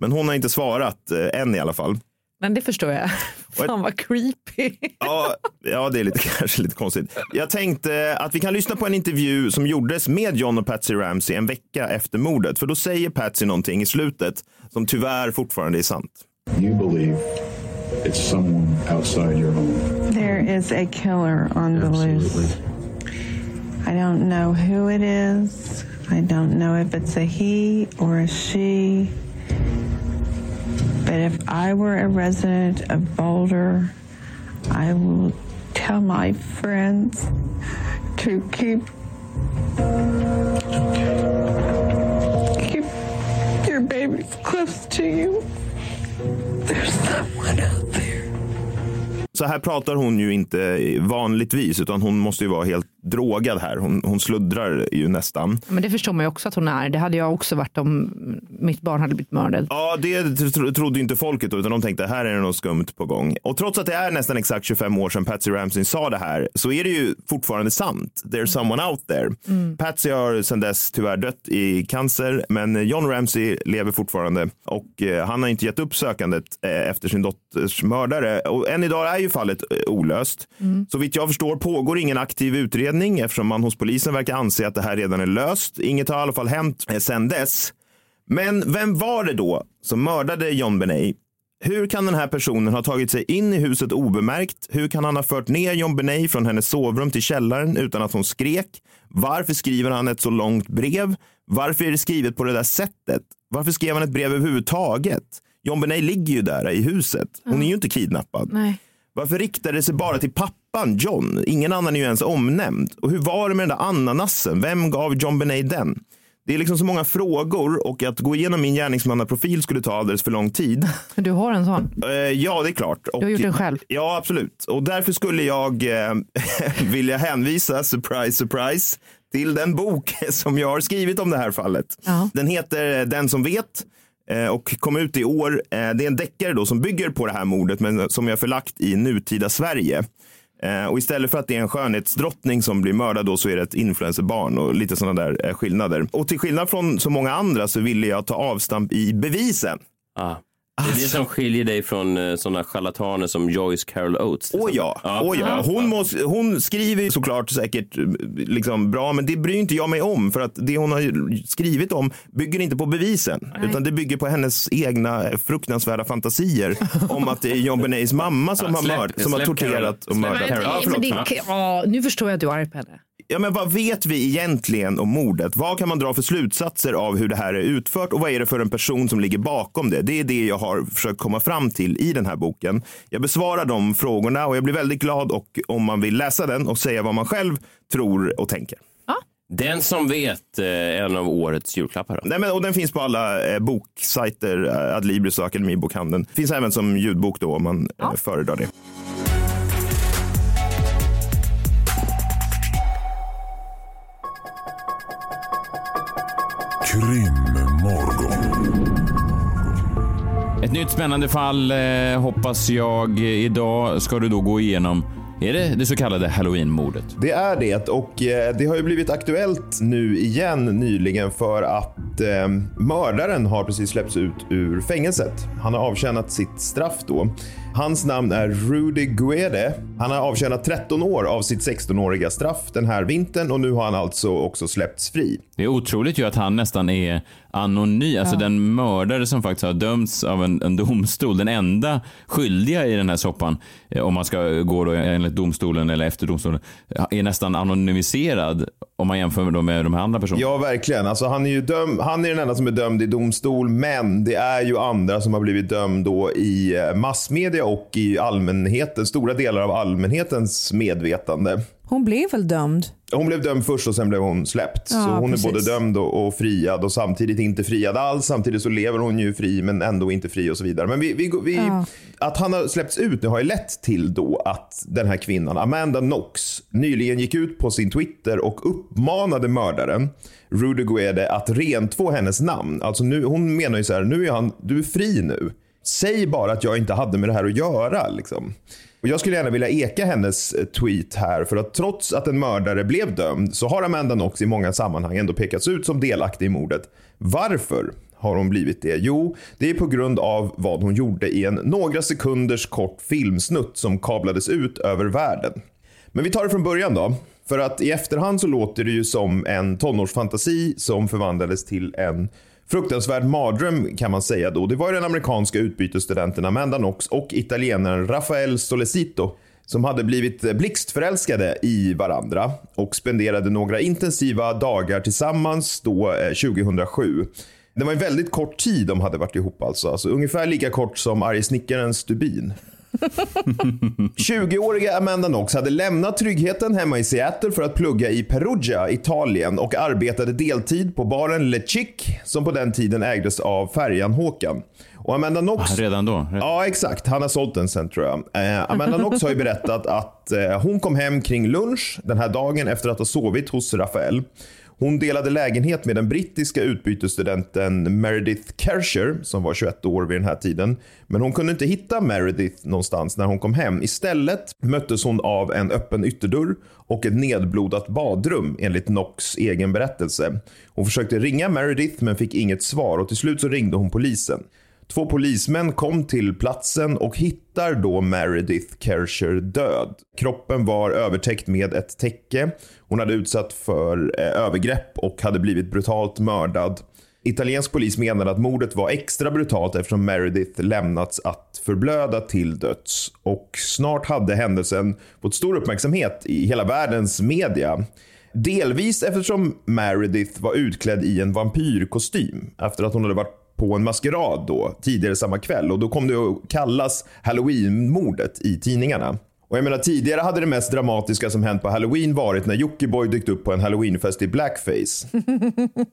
Men hon har inte svarat, eh, än i alla fall. Men det förstår jag. Fan vad creepy. Ja, ja, det är lite, kanske lite konstigt. Jag tänkte att vi kan lyssna på en intervju som gjordes med John och Patsy Ramsey en vecka efter mordet. För då säger Patsy någonting i slutet som tyvärr fortfarande är sant. You believe it's someone outside your home. There is a killer on the loose. I don't know who it is. I don't know if it's a he or a she. But if I were a resident of Boulder, I will tell my friends to keep keep your babies close to you. There's someone out there. Så här pratar hon ju inte vanligtvis, utan hon måste ju vara helt drogad här. Hon, hon sluddrar ju nästan. Men det förstår man ju också att hon är. Det hade jag också varit om mitt barn hade blivit mördad. Ja, det tro- trodde ju inte folket då, utan de tänkte här är det något skumt på gång. Och trots att det är nästan exakt 25 år sedan Patsy Ramsey sa det här, så är det ju fortfarande sant. There's someone out there. Patsy har sedan dess tyvärr dött i cancer, men John Ramsey lever fortfarande och eh, han har inte gett upp sökandet eh, efter sin dotters mördare. Och än idag är ju fallet eh, olöst. Så vitt jag förstår pågår ingen aktiv utredning eftersom man hos polisen verkar anse att det här redan är löst. Inget har i alla fall hänt eh, sedan dess. Men vem var det då som mördade John Benet? Hur kan den här personen ha tagit sig in i huset obemärkt? Hur kan han ha fört ner John Benet från hennes sovrum till källaren utan att hon skrek? Varför skriver han ett så långt brev? Varför är det skrivet på det där sättet? Varför skrev han ett brev överhuvudtaget? John Benet ligger ju där i huset. Hon är ju inte kidnappad. Nej. Varför riktade det sig bara till pappan John? Ingen annan är ju ens omnämnd. Och hur var det med den där ananasen? Vem gav John Benet den? Det är liksom så många frågor och att gå igenom min gärningsmannaprofil skulle ta alldeles för lång tid. Du har en sån. Eh, ja, det är klart. Du har gjort den själv. Ja, absolut. Och därför skulle jag eh, vilja hänvisa, surprise, surprise, till den bok som jag har skrivit om det här fallet. Den heter Den som vet eh, och kom ut i år. Eh, Det är en deckare då som bygger på det här mordet men som jag förlagt i nutida Sverige. Eh, och istället för att det är en skönhetsdrottning som blir mördad då så är det ett influencerbarn och lite sådana där eh, skillnader. Och till skillnad från så många andra så ville jag ta avstamp i bevisen. Ah. Det är det som skiljer dig från eh, sådana charlataner som Joyce Carol Oates. Åh exempel. ja, åh ja. Hon, måste, hon skriver ju såklart säkert eh, liksom bra, men det bryr inte jag mig om för att det hon har skrivit om bygger inte på bevisen, utan det bygger på hennes egna fruktansvärda fantasier om att det är John Benets mamma som Ja, har, släpp mörd, det, som har släpp torterat och mördat. Ja, förlåt. Ja, nu förstår jag att du är arg på henne. Ja, men vad vet vi egentligen om mordet? Vad kan man dra för slutsatser av hur det här är utfört och vad är det för en person som ligger bakom det? Det är det jag har försökt komma fram till i den här boken. Jag besvarar de frågorna och jag blir väldigt glad och om man vill läsa den och säga vad man själv tror och tänker. Den som vet, eh, en av årets julklappar. Då. Nej, men, och den finns på alla eh, boksajter, eh, Adlibris och Akademibokhandeln. Finns även som ljudbok då om man eh, föredrar det. Krimmorgon. Ett nytt spännande fall eh, hoppas jag. Idag ska du då gå igenom, är det det så kallade halloweenmordet? Det är det och eh, det har ju blivit aktuellt nu igen nyligen för att eh, mördaren har precis släppts ut ur fängelset. Han har avtjänat sitt straff då. Hans namn är Rudy Guede. Han har avtjänat 13 år av sitt 16-åriga straff den här vintern och nu har han alltså också släppts fri. Det är otroligt ju att han nästan är anonym, alltså Ja. den mördare som faktiskt har dömts av en, en domstol, den enda skyldiga i den här soppan, eh, om man ska gå då enligt domstolen eller efter domstolen, är nästan anonymiserad om man jämför med, då med de här andra personerna. Ja, verkligen. Alltså, han, är ju döm- han är den enda som är dömd i domstol, men det är ju andra som har blivit dömd då i eh, massmedia och i allmänheten, stora delar av allmänhetens medvetande. Hon blev väl dömd? Hon blev dömd först och sen blev hon släppt. Ja, så hon precis. är både dömd och, och friad och samtidigt inte friad alls. Samtidigt så lever hon ju fri men ändå inte fri och så vidare. Men vi, vi, vi, Ja. att han har släppts ut nu har ju lett till då att den här kvinnan, Amanda Knox, nyligen gick ut på sin Twitter och uppmanade mördaren Rudy Guede att rentvå hennes namn. Alltså nu, hon menar ju så här, nu är han, du är fri nu. Säg bara att jag inte hade med det här att göra. Liksom. Och jag skulle gärna vilja eka hennes eh, tweet här för att trots att en mördare blev dömd så har Amanda Knox i många sammanhang ändå pekats ut som delaktig i mordet. Varför har hon blivit det? Jo, det är på grund av vad hon gjorde i en några sekunders kort filmsnutt som kablades ut över världen. Men vi tar det från början då. För att i efterhand så låter det ju som en tonårsfantasi som förvandlades till en fruktansvärd mardröm kan man säga då. Det var ju den amerikanska utbytesstudenten Amanda Knox och italienaren Rafael Solecito som hade blivit blixtförälskade i varandra och spenderade några intensiva dagar tillsammans då eh, 2007. Det var en väldigt kort tid de hade varit ihop alltså. alltså ungefär lika kort som arge snickarens stubin. 20-åriga Amanda Knox hade lämnat tryggheten hemma i Seattle för att plugga i Perugia, Italien och arbetade deltid på baren Le Chic som på den tiden ägdes av färjan Håkan. Och Amanda Knox... Ah, redan då? Ja, exakt. Han har sålt den sen tror jag. Eh, Amanda Knox har ju berättat att eh, hon kom hem kring lunch den här dagen efter att ha sovit hos Rafael. Hon delade lägenhet med den brittiska utbytesstudenten Meredith Kersher som var 21 år vid den här tiden. Men hon kunde inte hitta Meredith någonstans när hon kom hem. Istället möttes hon av en öppen ytterdörr och ett nedblodat badrum enligt Knox egen berättelse. Hon försökte ringa Meredith men fick inget svar och till slut så ringde hon polisen. Två polismän kom till platsen och hittar då Meredith Kersher död. Kroppen var övertäckt med ett täcke. Hon hade utsatt för eh, övergrepp och hade blivit brutalt mördad. Italiensk polis menade att mordet var extra brutalt eftersom Meredith lämnats att förblöda till döds. Och snart hade händelsen fått stor uppmärksamhet i hela världens media. Delvis eftersom Meredith var utklädd i en vampyrkostym efter att hon hade varit på en maskerad då, tidigare samma kväll. Och då kom det att kallas Halloween-mordet i tidningarna. Och jag menar tidigare hade det mest dramatiska som hänt på Halloween varit när Jockiboi dykt upp på en Halloweenfest i blackface.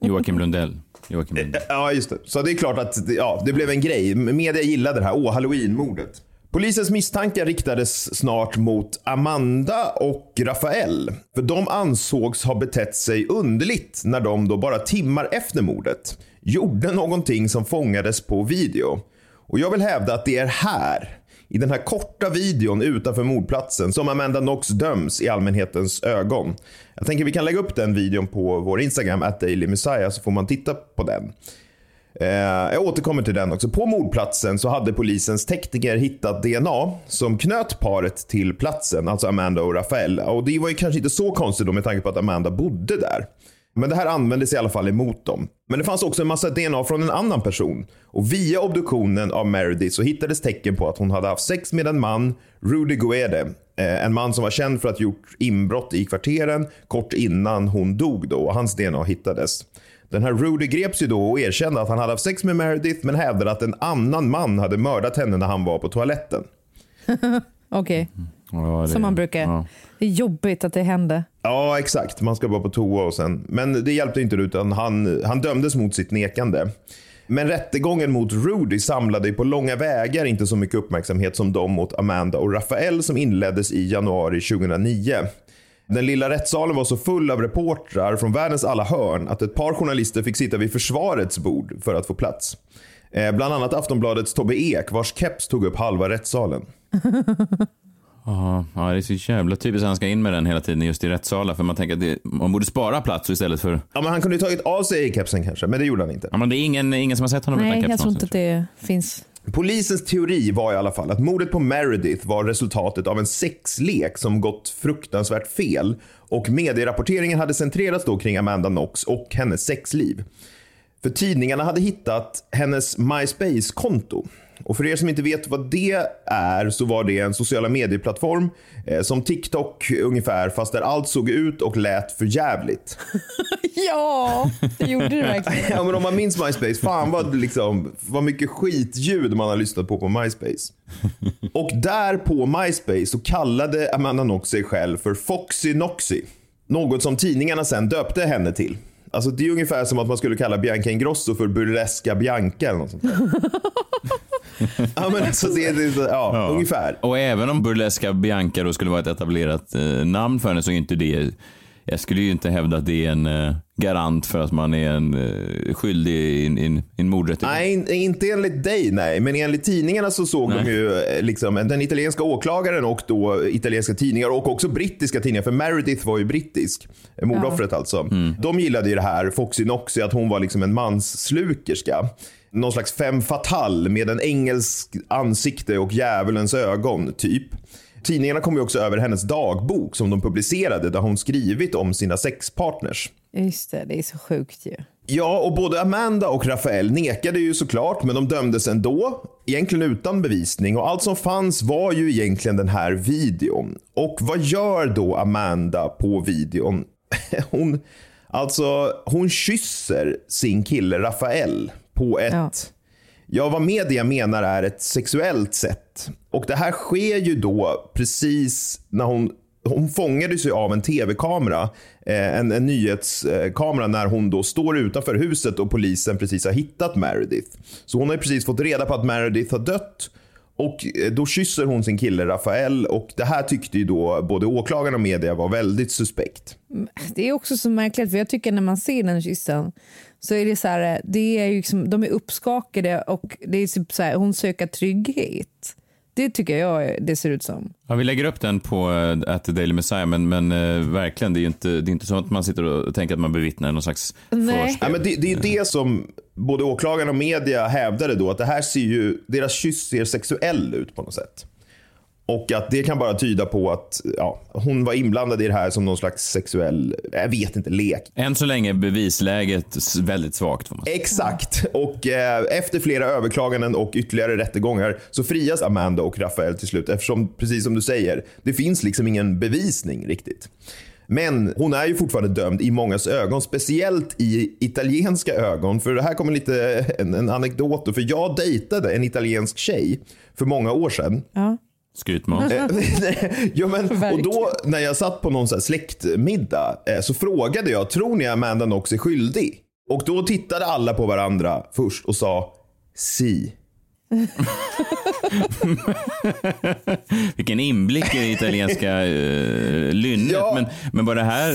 Joakim Lundell. Joakim Lundell. Ja, just det. Så det är klart att ja, det blev en grej. Media gillade det här. Åh, Halloween-mordet. Polisens misstankar riktades snart mot Amanda och Rafael. För de ansågs ha betett sig underligt när de då bara timmar efter mordet gjorde någonting som fångades på video. Och jag vill hävda att det är här, i den här korta videon utanför mordplatsen, som Amanda Knox döms i allmänhetens ögon. Jag tänker vi kan lägga upp den videon på vår Instagram, at så får man titta på den. Eh, jag återkommer till den också. På mordplatsen så hade polisens tekniker hittat DNA som knöt paret till platsen, alltså Amanda och Rafael. Och det var ju kanske inte så konstigt då med tanke på att Amanda bodde där. Men det här användes i alla fall emot dem. Men det fanns också en massa DNA från en annan person. Och via obduktionen av Meredith så hittades tecken på att hon hade haft sex med en man, Rudy Guede. Eh, En man som var känd för att ha gjort inbrott i kvarteren kort innan hon dog då och hans DNA hittades. Den här Rudy greps ju då och erkände att han hade haft sex med Meredith men hävdade att en annan man hade mördat henne när han var på toaletten. Okej, Ja, det- som man brukar. ja. Det är jobbigt att det hände. Ja, exakt. Man ska bara på toa och sen. Men det hjälpte inte utan han, han dömdes mot sitt nekande. Men rättegången mot Rudy samlade på långa vägar inte så mycket uppmärksamhet som de mot Amanda och Rafael som inleddes i januari 2009. Den lilla rättssalen var så full av reportrar från världens alla hörn att ett par journalister fick sitta vid försvarets bord för att få plats. Eh, bland annat Aftonbladets Tobbe Ek vars keps tog upp halva rättssalen. Ja, det är så jävla typiskt att han ska in med den hela tiden just i rättssalen. För man tänker att det, man borde spara plats istället för... Ja, men han kunde ju tagit av sig kepsen kanske, men det gjorde han inte. Ja, men det är ingen, ingen som har sett honom Nej, utan jag keps tror någonsin. inte att det finns. Polisens teori var i alla fall att mordet på Meredith var resultatet av en sexlek som gått fruktansvärt fel och medierapporteringen hade centrerats då kring Amanda Knox och hennes sexliv. För tidningarna hade hittat hennes MySpace-konto. Och för er som inte vet vad det är så var det en sociala medieplattform eh, som TikTok ungefär fast där allt såg ut och lät för jävligt. ja, det gjorde det verkligen. ja, men om man minns MySpace, fan vad, liksom, vad mycket skitljud man har lyssnat på på MySpace. Och där på MySpace så kallade Amanda Knox sig själv för Foxy Noxy. Något som tidningarna sen döpte henne till. Alltså det är ungefär som att man skulle kalla Bianca Ingrosso för Burlesca Bianca eller något sånt ja, men alltså det, det, ja, ja, ungefär. Och även om Burlesca Bianca då skulle vara ett etablerat eh, namn för henne så är inte det jag skulle ju inte hävda att det är en uh, garant för att man är en uh, skyldig i en, en mordrättegång. Nej, in, inte enligt dig nej. Men enligt tidningarna så såg nej. de ju liksom, den italienska åklagaren och då italienska tidningar och också brittiska tidningar. För Meredith var ju brittisk. Mordoffret ja. alltså. Mm. De gillade ju det här, Foxy Noxy, att hon var liksom en mansslukerska någon slags fem fatal med en engelsk ansikte och djävulens ögon, typ. Tidningarna kom ju också över hennes dagbok som de publicerade där hon skrivit om sina sexpartners. Just det, det är så sjukt ju. Ja, och både Amanda och Rafael nekade ju såklart, men de dömdes ändå. Egentligen utan bevisning och allt som fanns var ju egentligen den här videon. Och vad gör då Amanda på videon? Hon, alltså, hon kysser sin kille Rafael på ett ja. Ja, vad media menar är ett sexuellt sätt. Och det här sker ju då precis när hon hon fångades ju av en tv-kamera, eh, en, en nyhetskamera när hon då står utanför huset och polisen precis har hittat Meredith. Så hon har precis fått reda på att Meredith har dött och eh, då kysser hon sin kille Rafael och det här tyckte ju då både åklagaren och media var väldigt suspekt. Mm, det är också så märkligt för jag tycker när man ser den kyssen så är det så här, eh, det är liksom, de är uppskakade och det är typ så här, hon söker trygghet. Det tycker jag det ser ut som. Ja, vi lägger upp den på uh, at the Daily Messiah, men, men uh, verkligen, det är ju inte, det är inte så att man sitter och tänker att man bevittnar någon slags Nej. Ja, men det, det är ju det som både åklagaren och media hävdade då, att det här ser ju, deras kyss ser sexuell ut på något sätt. Och att det kan bara tyda på att ja, hon var inblandad i det här som någon slags sexuell, jag vet inte, lek. Än så länge är bevisläget väldigt svagt. Exakt. Och eh, efter flera överklaganden och ytterligare rättegångar så frias Amanda och Rafael till slut eftersom, precis som du säger, det finns liksom ingen bevisning riktigt. Men hon är ju fortfarande dömd i mångas ögon, speciellt i italienska ögon. För det här kommer lite en, en anekdot. För jag dejtade en italiensk tjej för många år sedan. Ja. Skrytmås. ja, men, och då när jag satt på någon så släktmiddag eh, så frågade jag, tror ni Amanda Knox är skyldig? Och då tittade alla på varandra först och sa si. Vilken inblick i det italienska uh, lynnet. Ja. Men, men var det här,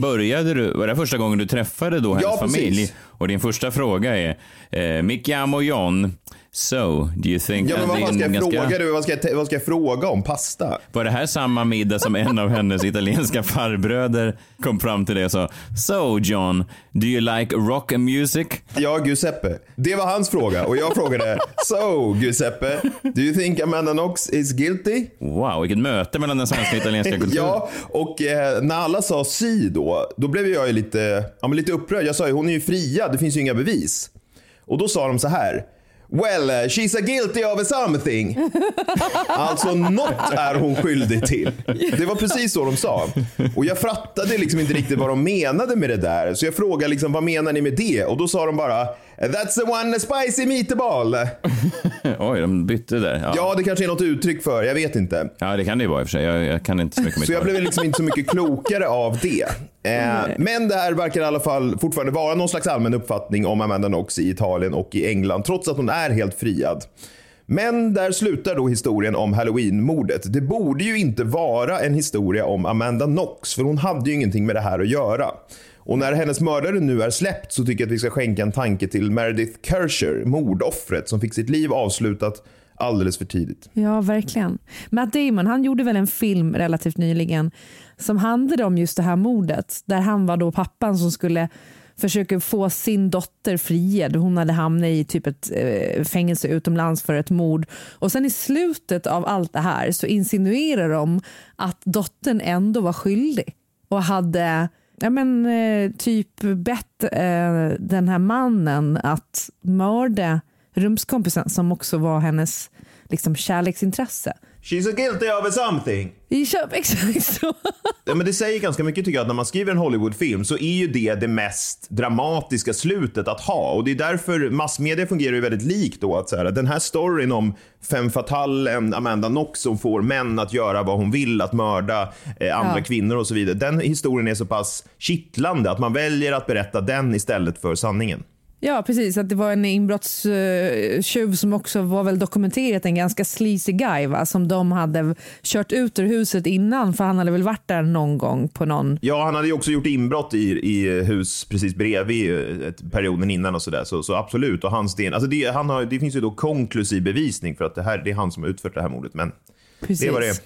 började du, var det första gången du träffade då hennes ja, familj? Och din första fråga är, eh, mi chiamo John, So, do you think... Ja, men vad, vad ska jag ganska... fråga du? Vad ska jag, vad ska jag fråga om? Pasta? Var det här samma middag som en av hennes italienska farbröder kom fram till dig och sa So John, do you like rock and music? Ja, Giuseppe. Det var hans fråga och jag frågade So Giuseppe, do you think Amanda Knox is guilty? Wow, vilket möte mellan den svenska och italienska kulturen. ja, och eh, när alla sa si då, då blev jag ju lite, ja, men lite upprörd. Jag sa ju hon är ju fria, det finns ju inga bevis. Och då sa de så här. Well, uh, she's a guilty of something. alltså något är hon skyldig till. Det var precis så de sa. Och jag fattade liksom inte riktigt vad de menade med det där. Så jag frågade liksom, vad menar ni med det? Och då sa de bara That's the one spicy meatball. Oj, de bytte där. Ja. ja. det kanske är något uttryck för. Jag vet inte. Ja, det kan det ju vara i och för sig. Jag, jag kan inte så mycket mer. Så jag blev liksom inte så mycket klokare av det. Eh, men det här verkar i alla fall fortfarande vara någon slags allmän uppfattning om Amanda Knox i Italien och i England, trots att hon är helt friad. Men där slutar då historien om Halloween-mordet. Det borde ju inte vara en historia om Amanda Knox, för hon hade ju ingenting med det här att göra. Och när hennes mördare nu är släppt så tycker jag att vi ska skänka en tanke till Meredith Kersher, mordoffret som fick sitt liv avslutat alldeles för tidigt. Ja, verkligen. Matt Damon han gjorde väl en film relativt nyligen som handlade om just det här mordet, där han var då pappan som skulle försöka få sin dotter friad. Hon hade hamnat i typ ett eh, fängelse utomlands för ett mord. Och sen i slutet av allt det här så insinuerar de att dottern ändå var skyldig och hade ja, men, eh, typ bett eh, den här mannen att mörda rumskompisen som också var hennes liksom, kärleksintresse. She's a guilty of something. Köp, exakt så. Ja, men det säger ganska mycket tycker jag att när man skriver en Hollywoodfilm så är ju det det mest dramatiska slutet att ha och det är därför massmedia fungerar ju väldigt likt då att så här, den här storyn om fem fatalen Amanda Knox som får män att göra vad hon vill, att mörda eh, andra Ja. kvinnor och så vidare. Den historien är så pass kittlande att man väljer att berätta den istället för sanningen. Ja, precis. Att det var en inbrottstjuv som också var väl dokumenterat en ganska sleazy guy va? som de hade kört ut ur huset innan för han hade väl varit där någon gång på någon Ja, han hade ju också gjort inbrott i, i hus precis bredvid eh, ett- perioden innan och sådär. Så, så absolut. Och hans del, alltså det, han har, det finns ju då konklusiv bevisning för att det, här, det är han som har utfört det här mordet. Men det var det.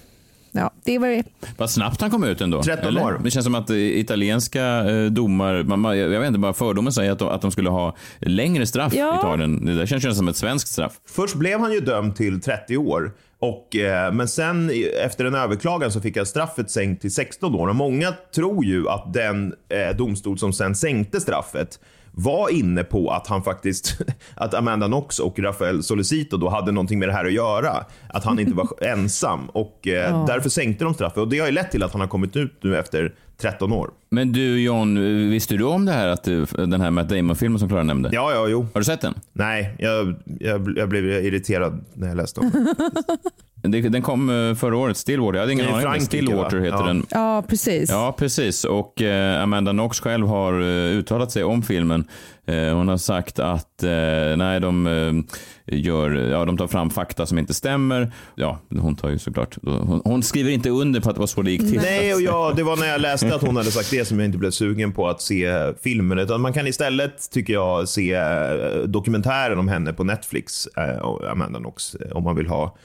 Ja, det var det. Vad snabbt han kom ut ändå. 13 eller? år. Det känns som att eh, italienska eh, domar, man, jag vet inte, bara fördomen säger att de, att de skulle ha längre straff Ja. i Italien. Det där känns ju som ett svenskt straff. Först blev han ju dömd till 30 år. Och, eh, men sen efter en överklagan så fick han straffet sänkt till 16 år. Och många tror ju att den eh, domstol som sen sänkte straffet var inne på att han faktiskt, att Amanda Knox och Rafael Solicito då hade någonting med det här att göra. Att han inte var ensam och eh, Ja. därför sänkte de straffet. Och det har ju lett till att han har kommit ut nu efter 13 år. Men du John, visste du om det här, att eh, den här Matt Damon-filmen som Klara nämnde? Ja, ja, jo. Har du sett den? Nej, jag, jag, jag blev irriterad när jag läste om det. Den kom eh, förra året, Stillwater. Jag hade ingen Det är aning. om Stillwater va? heter Ja. den. Ja, precis. Ja, precis. Och eh, Amanda Knox själv har eh, uttalat sig om filmen. Hon har sagt att nej, de, gör, ja, de tar fram fakta som inte stämmer. Ja, hon tar ju såklart, hon, hon skriver inte under på att det var så det gick till. Nej, och ja, det var när jag läste att hon hade sagt det som jag inte blev sugen på att se filmen. Utan man kan istället, tycker jag, se dokumentären om henne på Netflix, Amanda Knox, om man vill ha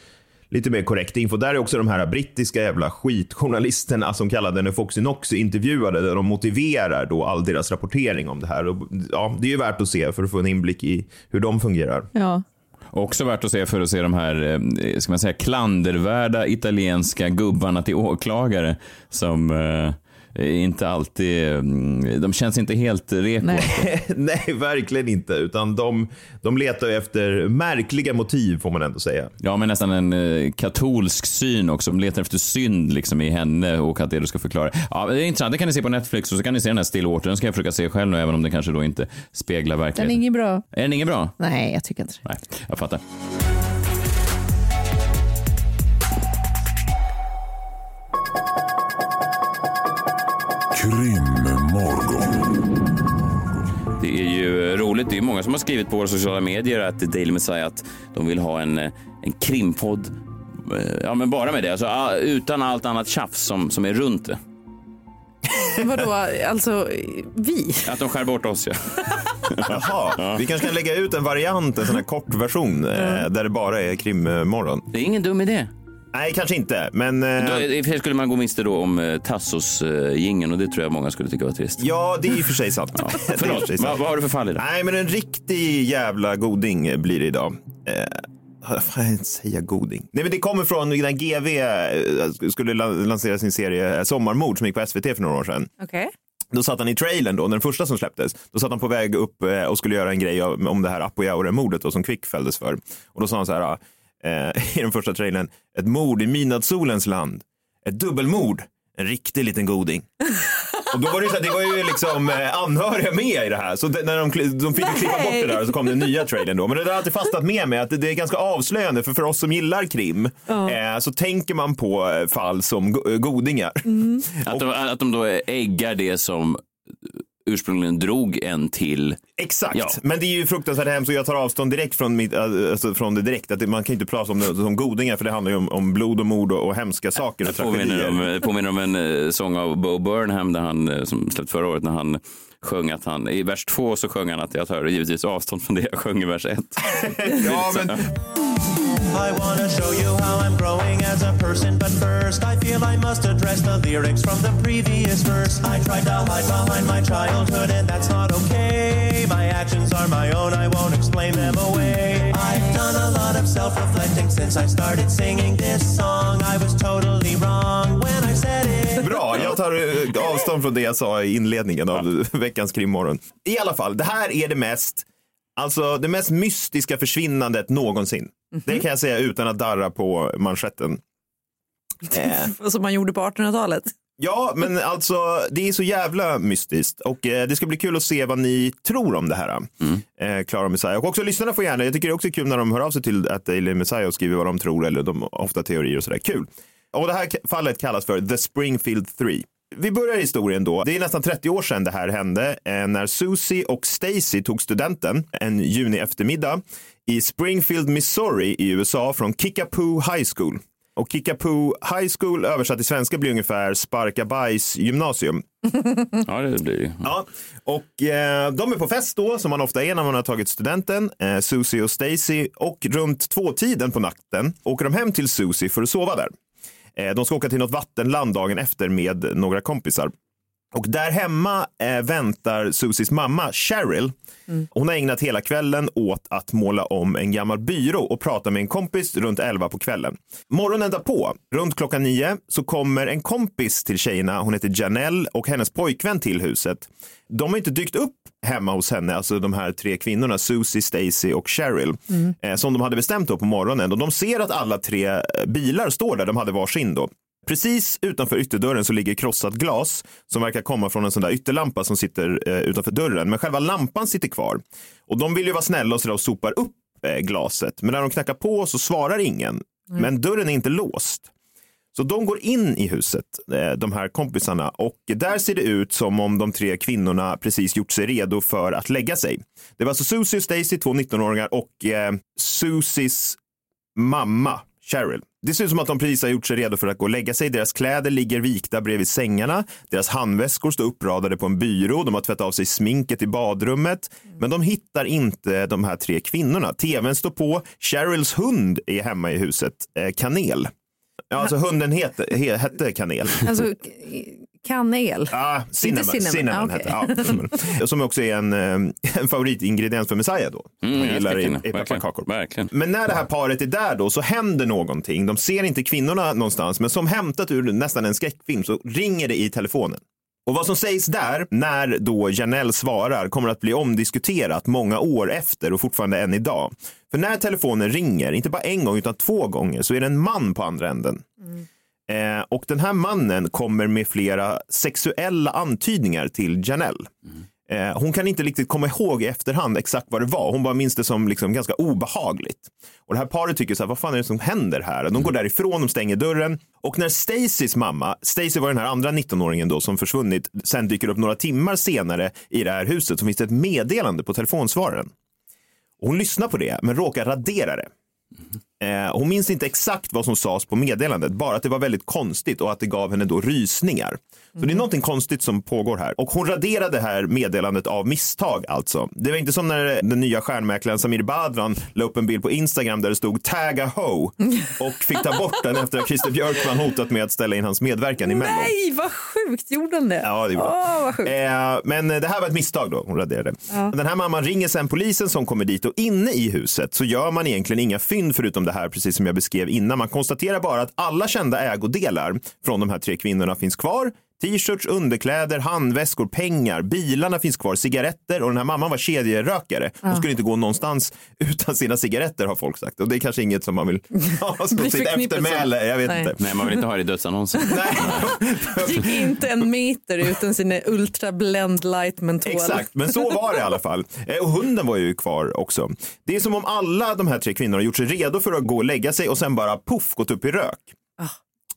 lite mer korrekt info. Där är också de här brittiska jävla skitjournalisterna som kallade henne Foxy Knox intervjuade, där de motiverar då all deras rapportering om det här. Och, ja, det är ju värt att se för att få en inblick i hur de fungerar. Ja. Också värt att se för att se de här, eh, ska man säga, klandervärda italienska gubbarna till åklagare som eh, inte alltid, mm, de känns inte helt reko. Nej, verkligen inte. Utan de, de letar efter märkliga motiv får man ändå säga. Ja, men nästan en eh, katolsk syn också. De letar efter synd liksom i henne och att det du ska förklara. Ja, det är intressant. Det kan ni se på Netflix och så kan ni se den här Stillwater. Den ska jag försöka se själv nu, även om den kanske då inte speglar Den är verkligheten. inget bra. Är den ingen bra? Nej, jag tycker inte det. Nej, jag fattar. Krimmorgon. Det är ju roligt. Det är många som har skrivit på våra sociala medier att Daily Messiah att de vill ha en, eh, en krimpodd. eh, Ja, men bara med det. Alltså, ah, utan allt annat tjafs som, som är runt det. Vadå, alltså vi? Att de skär bort oss, ja. Jaha, vi kanske kan lägga ut en variant, en sån här kort version eh, där det bara är krimmorgon. Det är ingen dum idé. Nej, kanske inte, men... Eh, Då, I och för sig skulle man gå miste då om eh, Tassos eh, och det tror jag många skulle tycka var trist. Ja, det är i och för sig sant. För Förlåt, sig vad, vad har du för fall idag? Nej, men en riktig jävla goding blir det idag. Eh, vad fan jag inte säga goding? Nej, men det kommer från när GV eh, skulle la- lansera sin serie eh, Sommarmord som gick på SVT för några år sedan. Okej. Då satt han i trailern då, den första som släpptes. Då satt han på väg upp eh, och skulle göra en grej om det här Apojaure-mordet som Quick fälldes för. Och då sa han så här eh, i den första trailern, ett mord i midnattssolens land. Ett dubbelmord, en riktig liten goding. Och då var det, så här, det var ju liksom eh, anhöriga med i det här. Så det, när de, de fick ju klippa bort det där och så kom den nya trailern då. Men det där har alltid fastnat med mig att det, det är ganska avslöjande för för oss som gillar krim eh, så tänker man på eh, fall som eh, godingar. Att, de, att de då äggar det som ursprungligen drog en till... Exakt, Ja. men det är ju fruktansvärt hemskt och jag tar avstånd direkt från, mitt, alltså från det direkt. Att det, man kan inte prata om det som godingar för det handlar ju om, om blod och mord och, och hemska saker och Jag påminner om, påminner om en eh, sång av Bo Burnham där han, eh, som släppte förra året när han sjöng att han, i vers två så sjöng han att jag tar givetvis avstånd från det jag sjöng i vers ett. ja, men... I wanna show you how I'm growing as a person, but first I feel I must address the lyrics from the previous verse. I tried to hide behind my childhood, and that's not okay. My actions are my own, I won't explain them away. I've done a lot of self reflecting since I started singing this song. I was totally wrong when I said it. Bra, jag tar eh, avstånd från det jag sa i inledningen av veckans krimmorgon. I alla fall, det här är det mest, alltså det mest mystiska försvinnandet någonsin. Det kan jag säga utan att darra på manschetten. Eh, Som man gjorde på 1800-talet. Ja, men alltså det är så jävla mystiskt och eh, det ska bli kul att se vad ni tror om det här. Eh, Klara Messiah. Och också lyssnarna får gärna, jag tycker det är också kul när de hör av sig till att Daily Messiah och skriver vad de tror eller de har ofta teorier och sådär. Kul. Och det här fallet kallas för The Springfield 3. Vi börjar historien då. Det är nästan 30 år sedan det här hände eh, när Susie och Stacy tog studenten en juni eftermiddag i Springfield, Missouri i USA från Kickapoo High School. Och Kickapoo High School översatt till svenska blir ungefär Sparka Bajs gymnasium. Ja, det blir det. Ja, och eh, de är på fest då, som man ofta är när man har tagit studenten. Eh, Susie och Stacy. Och runt tvåtiden på natten åker de hem till Susie för att sova där. Eh, de ska åka till något vattenland dagen efter med några kompisar. Och där hemma eh, väntar Susies mamma Cheryl. Hon har ägnat hela kvällen åt att måla om en gammal byrå och prata med en kompis runt 11 på kvällen. Morgonen därpå, runt klockan 9, så kommer en kompis till tjejerna. Hon heter Janelle och hennes pojkvän till huset. De har inte dykt upp hemma hos henne, alltså de här tre kvinnorna, Susie, Stacy och Cheryl, eh, som de hade bestämt då på morgonen. Och de ser att alla tre eh, bilar står där, de hade varsin då. Precis utanför ytterdörren så ligger krossat glas som verkar komma från en sån där ytterlampa som sitter eh, utanför dörren. Men själva lampan sitter kvar. Och de vill ju vara snälla och, så och sopar upp eh, glaset. Men när de knackar på så svarar ingen. Men dörren är inte låst. Så de går in i huset, eh, de här kompisarna, och där ser det ut som om de tre kvinnorna precis gjort sig redo för att lägga sig. Det var alltså Susie och Stacy, två 19-åringar, och eh, Susies mamma, Cheryl. Det ser ut som att de precis har gjort sig redo för att gå och lägga sig. Deras kläder ligger vikta bredvid sängarna. Deras handväskor står uppradade på en byrå. De har tvättat av sig sminket i badrummet. Men de hittar inte de här tre kvinnorna. TVn står på. Cheryls hund är hemma i huset. Eh, kanel. Ja, alltså hunden hette, he, hette Kanel. Alltså, kanel. Ah, cinnamon, cinnamon, cinnamon ah, hette, ja, cinnamon. Som också är en, eh, en favoritingrediens för Messiah då. Mm, Man gillar i, Verkligen. pepparkakor. Verkligen. Men när det här paret är där då så händer någonting. De ser inte kvinnorna någonstans, men som hämtat ur nästan en skräckfilm så ringer det i telefonen. Och vad som sägs där, när då Janelle svarar, kommer att bli omdiskuterat många år efter och fortfarande än idag. För när telefonen ringer, inte bara en gång utan två gånger, så är det en man på andra änden. Eh, och den här mannen kommer med flera sexuella antydningar till Janelle. Eh, hon kan inte riktigt komma ihåg i efterhand exakt vad det var. Hon bara minns det som liksom ganska obehagligt. Och det här paret tycker så här, vad fan är det som händer här? De går därifrån, de stänger dörren. Och när Stacys mamma, Stacy var den här andra 19-åringen då som försvunnit, sen dyker upp några timmar senare i det här huset så finns det ett meddelande på telefonsvararen. Och hon lyssnar på det, men råkar radera det. Eh, hon minns inte exakt vad som sades på meddelandet, bara att det var väldigt konstigt och att det gav henne då rysningar. Så det är någonting konstigt som pågår här. Och hon raderade det här meddelandet av misstag alltså. Det var inte som när den nya stjärnmäklaren Samir Badran la upp en bild på Instagram där det stod tag a ho och fick ta bort den efter att Christer Björkman hotat med att ställa in hans medverkan i Mello. Nej, vad sjukt gjorde han det? Ja, det vad sjukt. Eh, men det här var ett misstag då, hon raderade. Ja. Den här mamman ringer sen polisen som kommer dit och inne i huset så gör man egentligen inga fynd förutom det här, precis som jag beskrev innan. Man konstaterar bara att alla kända ägodelar från de här tre kvinnorna finns kvar. T-shirts, underkläder, handväskor, pengar, bilarna finns kvar, cigaretter och den här mamman var kedjerökare. Hon Ja. skulle inte gå någonstans utan sina cigaretter har folk sagt. Och det är kanske inget som man vill ha som sitt eftermäle. Jag vet Nej. inte. Nej, man vill inte ha det i dödsannonsen. Gick inte en meter utan sina Ultra Blend Light mentol. Exakt, men så var det i alla fall. Eh, Och hunden var ju kvar också. Det är som om alla de här tre kvinnorna har gjort sig redo för att gå och lägga sig och sen bara puff gått upp i rök.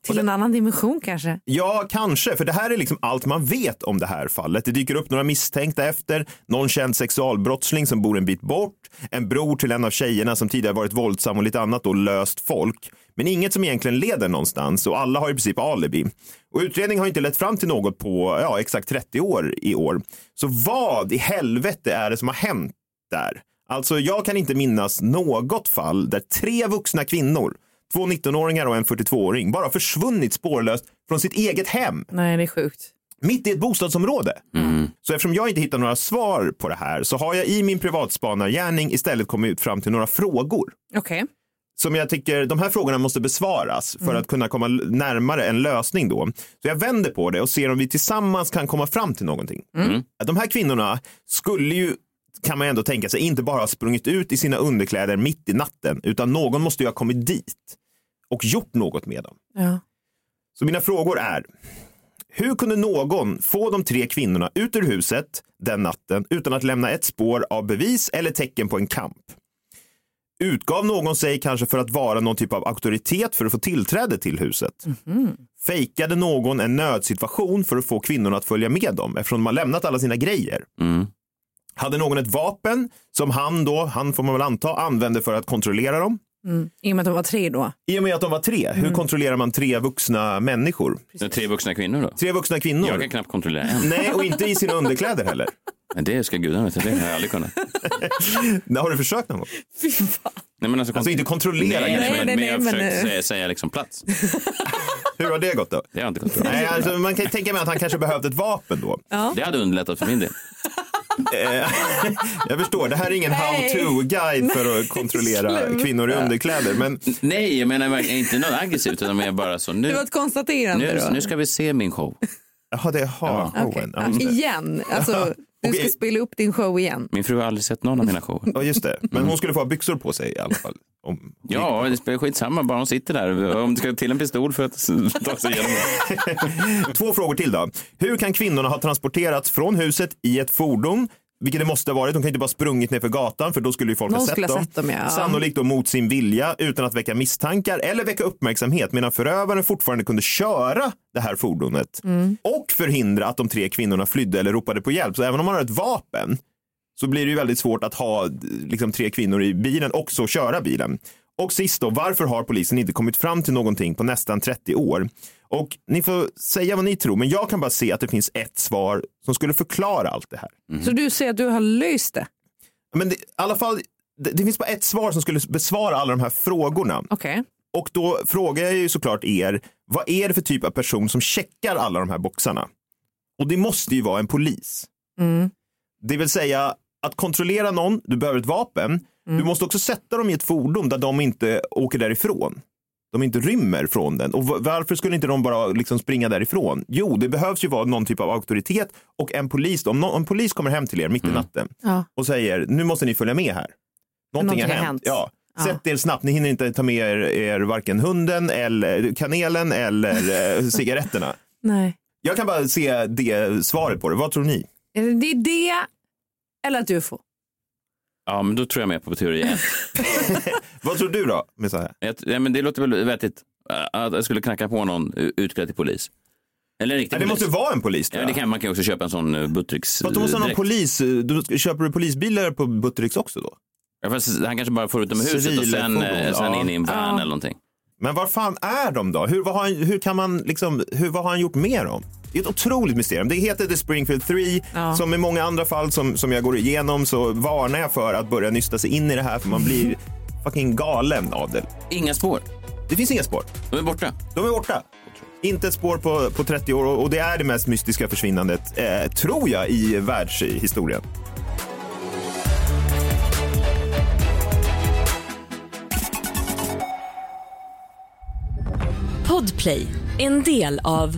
Till en annan dimension kanske. Ja, kanske, för det här är liksom allt man vet om det här fallet. Det dyker upp några misstänkta efter, någon känd sexualbrottsling som bor en bit bort, en bror till en av tjejerna som tidigare varit våldsam och lite annat och löst folk. Men inget som egentligen leder någonstans och alla har i princip alibi. Och utredningen har inte lett fram till något på ja, exakt 30 år i år. Så vad i helvete är det som har hänt där? Alltså jag kan inte minnas något fall där tre vuxna kvinnor, två 19-åringar och en 42-åring, bara försvunnit spårlöst från sitt eget hem. Nej, det är sjukt. Mitt i ett bostadsområde. Så eftersom jag inte hittar några svar på det här så har jag i min privatspanargärning istället kommit ut fram till några frågor. Okej. Som jag tycker, de här frågorna måste besvaras för att kunna komma närmare en lösning då. Så jag vänder på det och ser om vi tillsammans kan komma fram till någonting. De här kvinnorna skulle ju kan man ändå tänka sig inte bara ha sprungit ut i sina underkläder mitt i natten utan någon måste ju ha kommit dit och gjort något med dem. Ja. Så mina frågor är, hur kunde någon få de tre kvinnorna ut ur huset den natten utan att lämna ett spår av bevis eller tecken på en kamp? Utgav någon sig kanske för att vara någon typ av auktoritet för att få tillträde till huset? Fejkade någon en nödsituation för att få kvinnorna att följa med dem eftersom de har lämnat alla sina grejer? Hade någon ett vapen som han då, han får man väl anta, använde för att kontrollera dem? Mm. I och med att de var tre då. I och med att de var tre, hur kontrollerar man tre vuxna människor? Tre vuxna kvinnor då? Tre vuxna kvinnor? Jag kan knappt kontrollera en. Nej, och inte i sina underkläder heller. Men det ska gudarna veta, det har jag aldrig kunnat. Har du försökt någon gång? Nej, men alltså, Alltså inte kontrollera Nej, kanske, men, men- men jag har försökt säga, säga liksom plats. Hur har det gått då? Det har inte gått bra. Nej, alltså, man kan tänka mig att han kanske behövde ett vapen då. Det hade underlättat för min del. Eh, jag förstår, det här är ingen Nej. how-to-guide för att kontrollera kvinnor i underkläder. Men... Nej, jag menar inte något aggressivt utan mer bara så nu, Det var ett konstaterande nu, då. nu ska vi se min show. Jaha, det är. Ja, just det. Igen. Alltså, du ska spela upp din show igen. Min fru har aldrig sett någon av mina shower. Ja, just det. Men hon skulle få ha byxor på sig i alla fall. Om... Ja, det spelar skitsamma, bara hon sitter där. Om det ska till en pistol för att ta sig igenom det. Två frågor till då. Hur kan kvinnorna ha transporterats från huset i ett fordon? Vilket det måste ha varit. De kan inte bara sprungit ner för gatan för då skulle ju folk Någon ha sett dem. sett dem, ja. Sannolikt då mot sin vilja utan att väcka misstankar eller väcka uppmärksamhet medan förövaren fortfarande kunde köra det här fordonet Mm. och förhindra att de tre kvinnorna flydde eller ropade på hjälp. Så även om man har ett vapen så blir det ju väldigt svårt att ha liksom, tre kvinnor i bilen och så köra bilen. Och sist då, varför har polisen inte kommit fram till någonting på nästan 30 år? Och ni får säga vad ni tror, men jag kan bara se att det finns ett svar som skulle förklara allt det här. Så du säger att du har löst det? Men det, i alla fall, det, det finns bara ett svar som skulle besvara alla de här frågorna. Okej. Och då frågar jag ju såklart er, vad är det för typ av person som checkar alla de här boxarna? Och det måste ju vara en polis. Mm. Det vill säga att kontrollera någon, du behöver ett vapen. Du måste också sätta dem i ett fordon där de inte åker därifrån. De inte rymmer från den. Och va- varför skulle inte de bara liksom springa därifrån? Jo, det behövs ju vara någon typ av auktoritet och en polis. Om, någon, en polis kommer hem till er mitt i natten Ja. och säger nu måste ni följa med här. Någonting, har hänt. Ja. Ja. Sätt er snabbt, ni hinner inte ta med er, er varken hunden eller kanelen eller eh, cigaretterna. Nej. Jag kan bara se det svaret på det. Vad tror ni? Är det det, det eller att du får? Ja, men då tror jag mer på teori ett. Vad tror du då? Med så här? Jag, ja, men det låter väl vettigt äh, att jag skulle knacka på någon u- utklädd till polis. Eller en riktig det polis. måste vara en polis. tror Ja, det kan, man kan ju också köpa en sån uh, Buttricks Fast du måste ha någon polis. Du, köper du polisbilar på Buttericks också då? Ja, fast han kanske bara får ut dem i huset och sen, Civilfordon, eh, sen ja. in i en van Ja. eller någonting. Men var fan är de då? Hur, vad, har han, hur kan man liksom, hur, vad har han gjort med dem? Det är ett otroligt mysterium. Det heter The Springfield 3. Ja. Som i många andra fall som, som jag går igenom så varnar jag för att börja nysta sig in i det här för man blir fucking galen av det. Inga spår. Det finns inga spår. De är borta. De är borta. Inte ett spår på, på 30 år och det är det mest mystiska försvinnandet, eh, tror jag, i världshistorien. Podplay, en del av